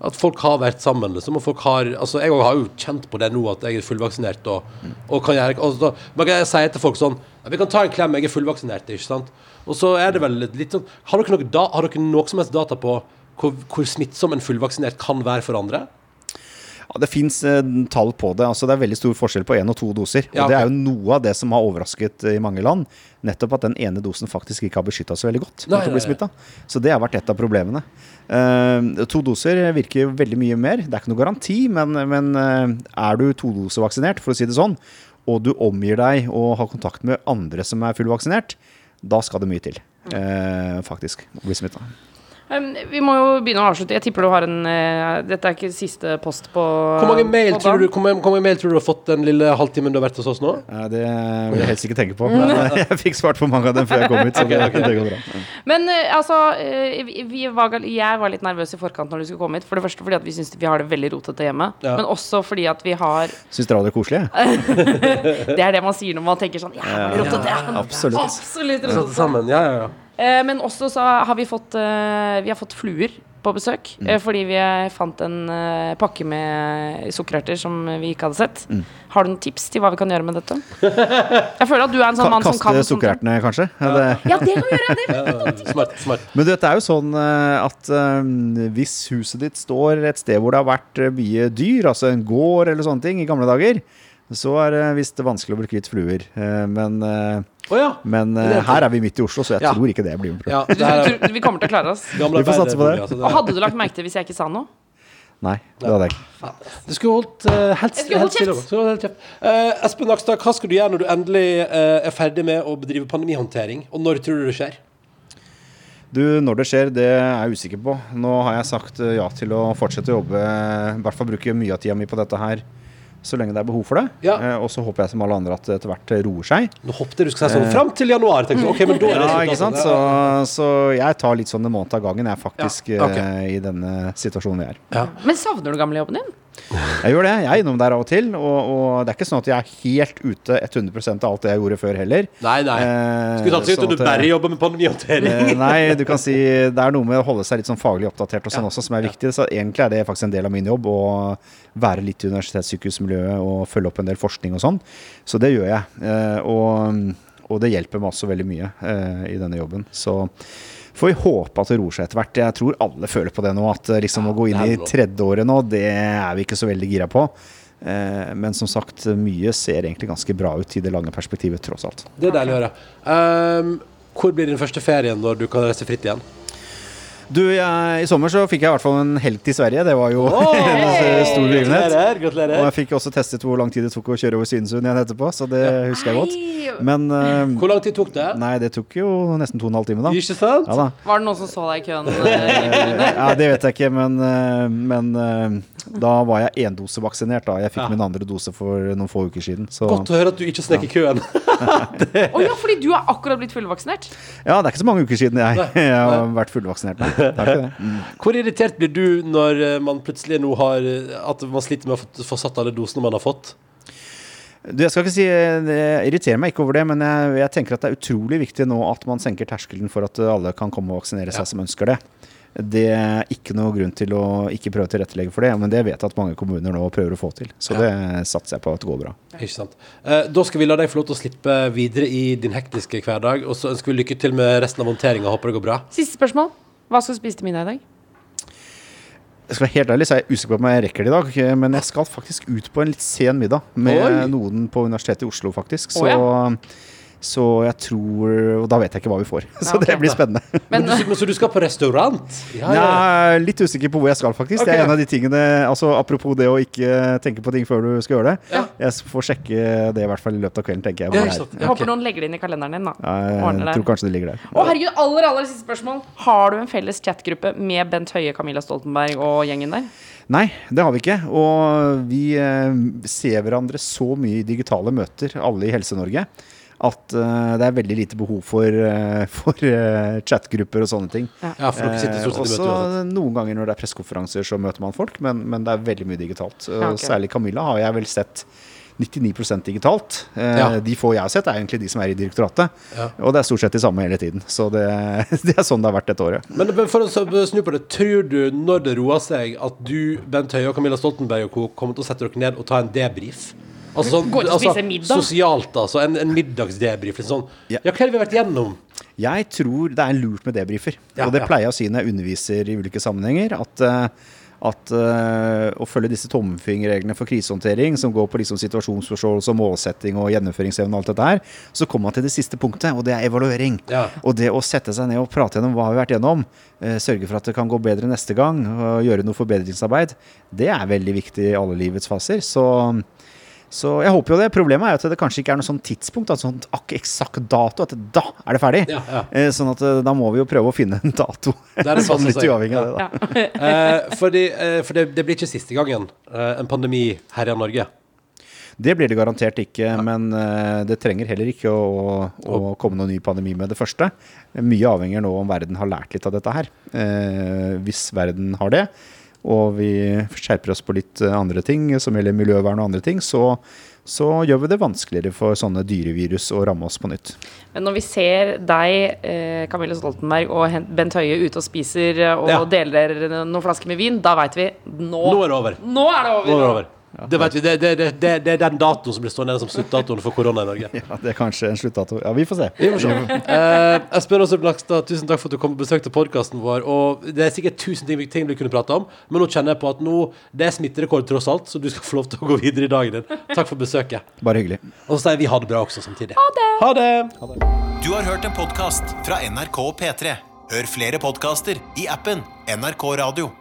At folk har vært sammen, liksom. Og folk har Altså, jeg har jo kjent på det nå, at jeg er fullvaksinert og, og kan gjøre og og, Men jeg sier til folk sånn Vi kan ta en klem, jeg er fullvaksinert, ikke sant? Og så er det vel litt sånn Har dere noe, da, har dere noe som helst data på hvor, hvor smittsom en fullvaksinert kan være for andre? Ja, det fins tall på det. altså Det er veldig stor forskjell på én og to doser. Ja, Og det er jo noe av det som har overrasket eh, i mange land. Nettopp at den ene dosen faktisk ikke har beskytta så veldig godt Nei, nei, bli nei. Så det har vært et av problemene. Uh, to doser virker veldig mye mer. Det er ikke noe garanti, men, men uh, er du todosevaksinert, for å si det sånn, og du omgir deg og har kontakt med andre som er fullvaksinert, da skal det mye til. eh, faktisk, å bli smitta. Vi må jo begynne å avslutte. Jeg tipper du har en eh, Dette er ikke siste post på Hvor mange mail tror du hvor mange, hvor mange mail tror du du har fått den lille halvtimen du har vært hos oss nå? Ja, det vil jeg helst ikke tenke på. Men eh, jeg fikk svart på mange av dem før jeg kom hit. Så okay, det går bra. Men eh, altså eh, var, Jeg var litt nervøs i forkant når du skulle komme hit. For det første fordi at vi syns vi har det veldig rotete hjemme. Ja. Men også fordi at vi har Syns dere det er koselig? Det er det man sier når man tenker sånn Ja, rotete. Ja, absolutt. Absolutt Satt rotete. sammen, ja, ja, ja. Eh, men også så har vi fått eh, Vi har fått fluer på besøk. Mm. eh, fordi vi fant en pakke med sukkererter som vi ikke hadde sett. Mm. Har du noen tips til hva vi kan gjøre med dette? Jeg føler at du er en sånn Ka mann som kan kaste sukkerertene, kanskje? Ja, det, Ja, det kan vi gjøre! Det. Smart. smart. men du vet, det er jo sånn at hvis huset ditt står et sted hvor det har vært mye dyr, altså en gård eller sånne ting, i gamle dager, så er det visst vanskelig å bli kvitt fluer. Eh, Men, oh ja. men eh, er her er vi midt i Oslo, så jeg Ja. tror ikke det blir noe problem. ja. Er vi kommer til å klare oss. Vi får satse på det. Og hadde du lagt merke til hvis jeg ikke sa noe? Nei, det hadde jeg ikke. Du skulle holdt uh, helt, skulle holdt helt stille. kjeft. Holdt kjeft. Eh, Espen Nakstad, hva skal du gjøre når du endelig uh, er ferdig med å bedrive pandemihåndtering? Og når tror du det skjer? Du, når det skjer, det er jeg usikker på. Nå har jeg sagt ja til å fortsette å jobbe, i hvert fall bruke mye av tida mi på dette her, så lenge det er behov for det. Ja. Eh, og så håper jeg som alle andre at det etter hvert roer seg. Nå hoppet du skulle si sånn fram til januar. Tenkte, jeg, ok, men da er det Ja, ikke sant? altså. Så, så jeg tar litt sånn en måned av gangen, jeg faktisk, Ja, okay. eh, i denne situasjonen vi er. Ja. Men savner du gamlejobben din? Jeg gjør det. Jeg er innom der av og til. Og, og det er ikke sånn at jeg er helt ute 100 av alt det jeg gjorde før heller. Nei, nei. Eh, Skulle tatt seg ut sånn om du eh, bare jobber med pandemihåndtering. Eh, Nei, du kan si det er noe med å holde seg litt sånn faglig oppdatert og sånn også som er viktig. Så egentlig er det faktisk en del av min jobb å være litt i universitetssykehusmiljøet og følge opp en del forskning og sånn. Så det gjør jeg. Eh, Og, og det hjelper meg også veldig mye i denne jobben. Så får vi håpe at det roer seg etter hvert. Jeg tror alle føler på det nå, at eh, liksom å gå inn i tredje året nå, det er vi ikke så veldig gira på. Eh, Men som sagt, mye ser egentlig ganske bra ut i det lange perspektivet, tross alt. Det er deilig å høre. Um, hvor blir din første ferie når du kan reise fritt igjen? Du, jeg, I sommer så fikk jeg i hvert fall en helg til Sverige. Det var jo en stor begivenhet. Og jeg fikk også testet hvor lang tid det tok å kjøre over Svinesund igjen etterpå, så det husker jeg godt. Men uh, Hvor lang tid tok det? Nei, det tok jo nesten to og en halv time, da. Ikke sant? Ja da. Var det noen som så deg i køen? Ja, det vet jeg ikke, men, eh, men eh, da var jeg endosevaksinert. da. Jeg fikk Ja. min andre dose for noen få uker siden. Så Godt å høre at du ikke snek i køen. Å ja, fordi du er akkurat blitt fullvaksinert? ja, det er ikke så mange uker siden jeg, jeg har vært fullvaksinert. Nei. Mm. Hvor irritert blir du når eh, man plutselig nå har eh, At man sliter med å få- få satt alle dosene man har fått? Du, jeg skal ikke si Det irriterer meg ikke over det, men jeg, jeg tenker at det er utrolig viktig nå at man senker terskelen for at alle kan komme og vaksinere seg som ønsker det. Det er ikke noe grunn til å ikke prøve å tilrettelegge for det, men det vet jeg at mange kommuner nå prøver å få til. Så det satser jeg på at det går bra. Ikke sant? Eh, da skal vi la deg få lov til å slippe videre i din hektiske hverdag. Og så ønsker vi lykke til med resten av håndteringa. Håper det går bra. Siste spørsmål. Hva skal du spise til middag i dag? Jeg skal være helt ærlig, så er jeg usikker på om jeg rekker det i dag, men jeg skal faktisk ut på en litt sen middag med Oi. noen på Universitetet i Oslo, faktisk. Så, Å, så jeg tror Og da vet jeg ikke hva vi får. Så ok. det blir spennende. Men, Men så du skal på restaurant? Ja, ja. Jeg er litt usikker på hvor jeg skal, faktisk. Det er en av de tingene Altså Apropos det å ikke tenke på ting før du skal gjøre det. Ja. Jeg får sjekke det i hvert fall i løpet av kvelden, tenker jeg. Ja, det er. håper noen legger det inn i kalenderen din, da. Jeg tror kanskje det ligger der. Å herregud, aller, aller siste spørsmål. Har du en felles chatgruppe med Bent Høie, Camilla Stoltenberg og gjengen der? Nei, det har vi ikke. Og vi eh, ser hverandre så mye i digitale møter, alle i Helse-Norge, at uh, det er veldig lite behov for, uh, for uh, chatgrupper og sånne ting. Ja, for dere sitter stort sett i også møter uansett. noen ganger når det er pressekonferanser, så møter man folk, men, men det er veldig mye digitalt. Ja, okay. Særlig Camilla har jeg vel sett 99% digitalt. Eh, Ja. De få jeg har sett, er egentlig de som er i direktoratet. Ja. Og det er stort sett de samme hele tiden. Så det, det er sånn det har vært dette året. Men men for å snu på det, tror du når det roer seg, at du, Bent Høie og Camilla Stoltenberg og co. kommer til å sette dere ned og ta en debrief? Altså Gå ut og spise middag? Sosialt, altså. En, en middagsdebrief. Sånn. Ja. Ja, hva har vi vært gjennom? Jeg tror det er lurt med debrifer. Ja, og det ja. pleier jeg å si når jeg underviser i ulike sammenhenger. At, uh, at uh, å følge disse tommefingerreglene for krisehåndtering, som går på liksom situasjonsforståelse og målsetting og gjennomføringsevne og alt dette her, så kommer man til det siste punktet, og det er evaluering. Ja. Og det å sette seg ned og prate gjennom hva vi har vært gjennom, uh, sørge for at det kan gå bedre neste gang, og gjøre noe forbedringsarbeid, det er veldig viktig i alle livets faser. Så så jeg håper jo det. Problemet er jo at det kanskje ikke er noe sånn tidspunkt, altså sånn ak- eksakt dato, at da er det ferdig. Ja, ja. Eh, Sånn at eh, da må vi jo prøve å finne en dato. Der det sånn litt uavhengig av det, da. Eh, fordi, eh, for det, det blir ikke siste gangen eh, en pandemi herjer Norge. Det blir det garantert ikke, men eh, det trenger heller ikke å, å komme noen ny pandemi med det første. Mye avhenger nå om verden har lært litt av dette her. Eh, hvis verden har det, og vi skjerper oss på litt eh, andre ting som gjelder miljøvern og andre ting, så, så gjør vi det vanskeligere for sånne dyrevirus å ramme oss på nytt. Men når vi ser deg, eh, Camilla Stoltenberg og Bent Høie ute og spiser eh, og Ja. deler noen flasker med vin, da veit vi nå, Nå er det over. Nå er det over! Nå er det over. Det vet vi, det, det, det, det, det er den datoen som blir stående som sluttdatoen for korona i Norge. Ja, Det er kanskje en sluttdato. Ja, vi får se. Vi får se. Eh, Espen Aasrup Nakstad, tusen takk for at du kom og besøkte podkasten vår. Og Det er sikkert tusen ting, ting vi kunne prate om, men nå kjenner jeg på at nå det er smitterekord tross alt, så du skal få lov til å gå videre i dagen din. Takk for besøket. Bare hyggelig. Og så sier vi ha det bra også samtidig. Ha det! Ha det. Du har hørt en podkast fra NRK og P3. Hør flere podkaster i appen NRK Radio.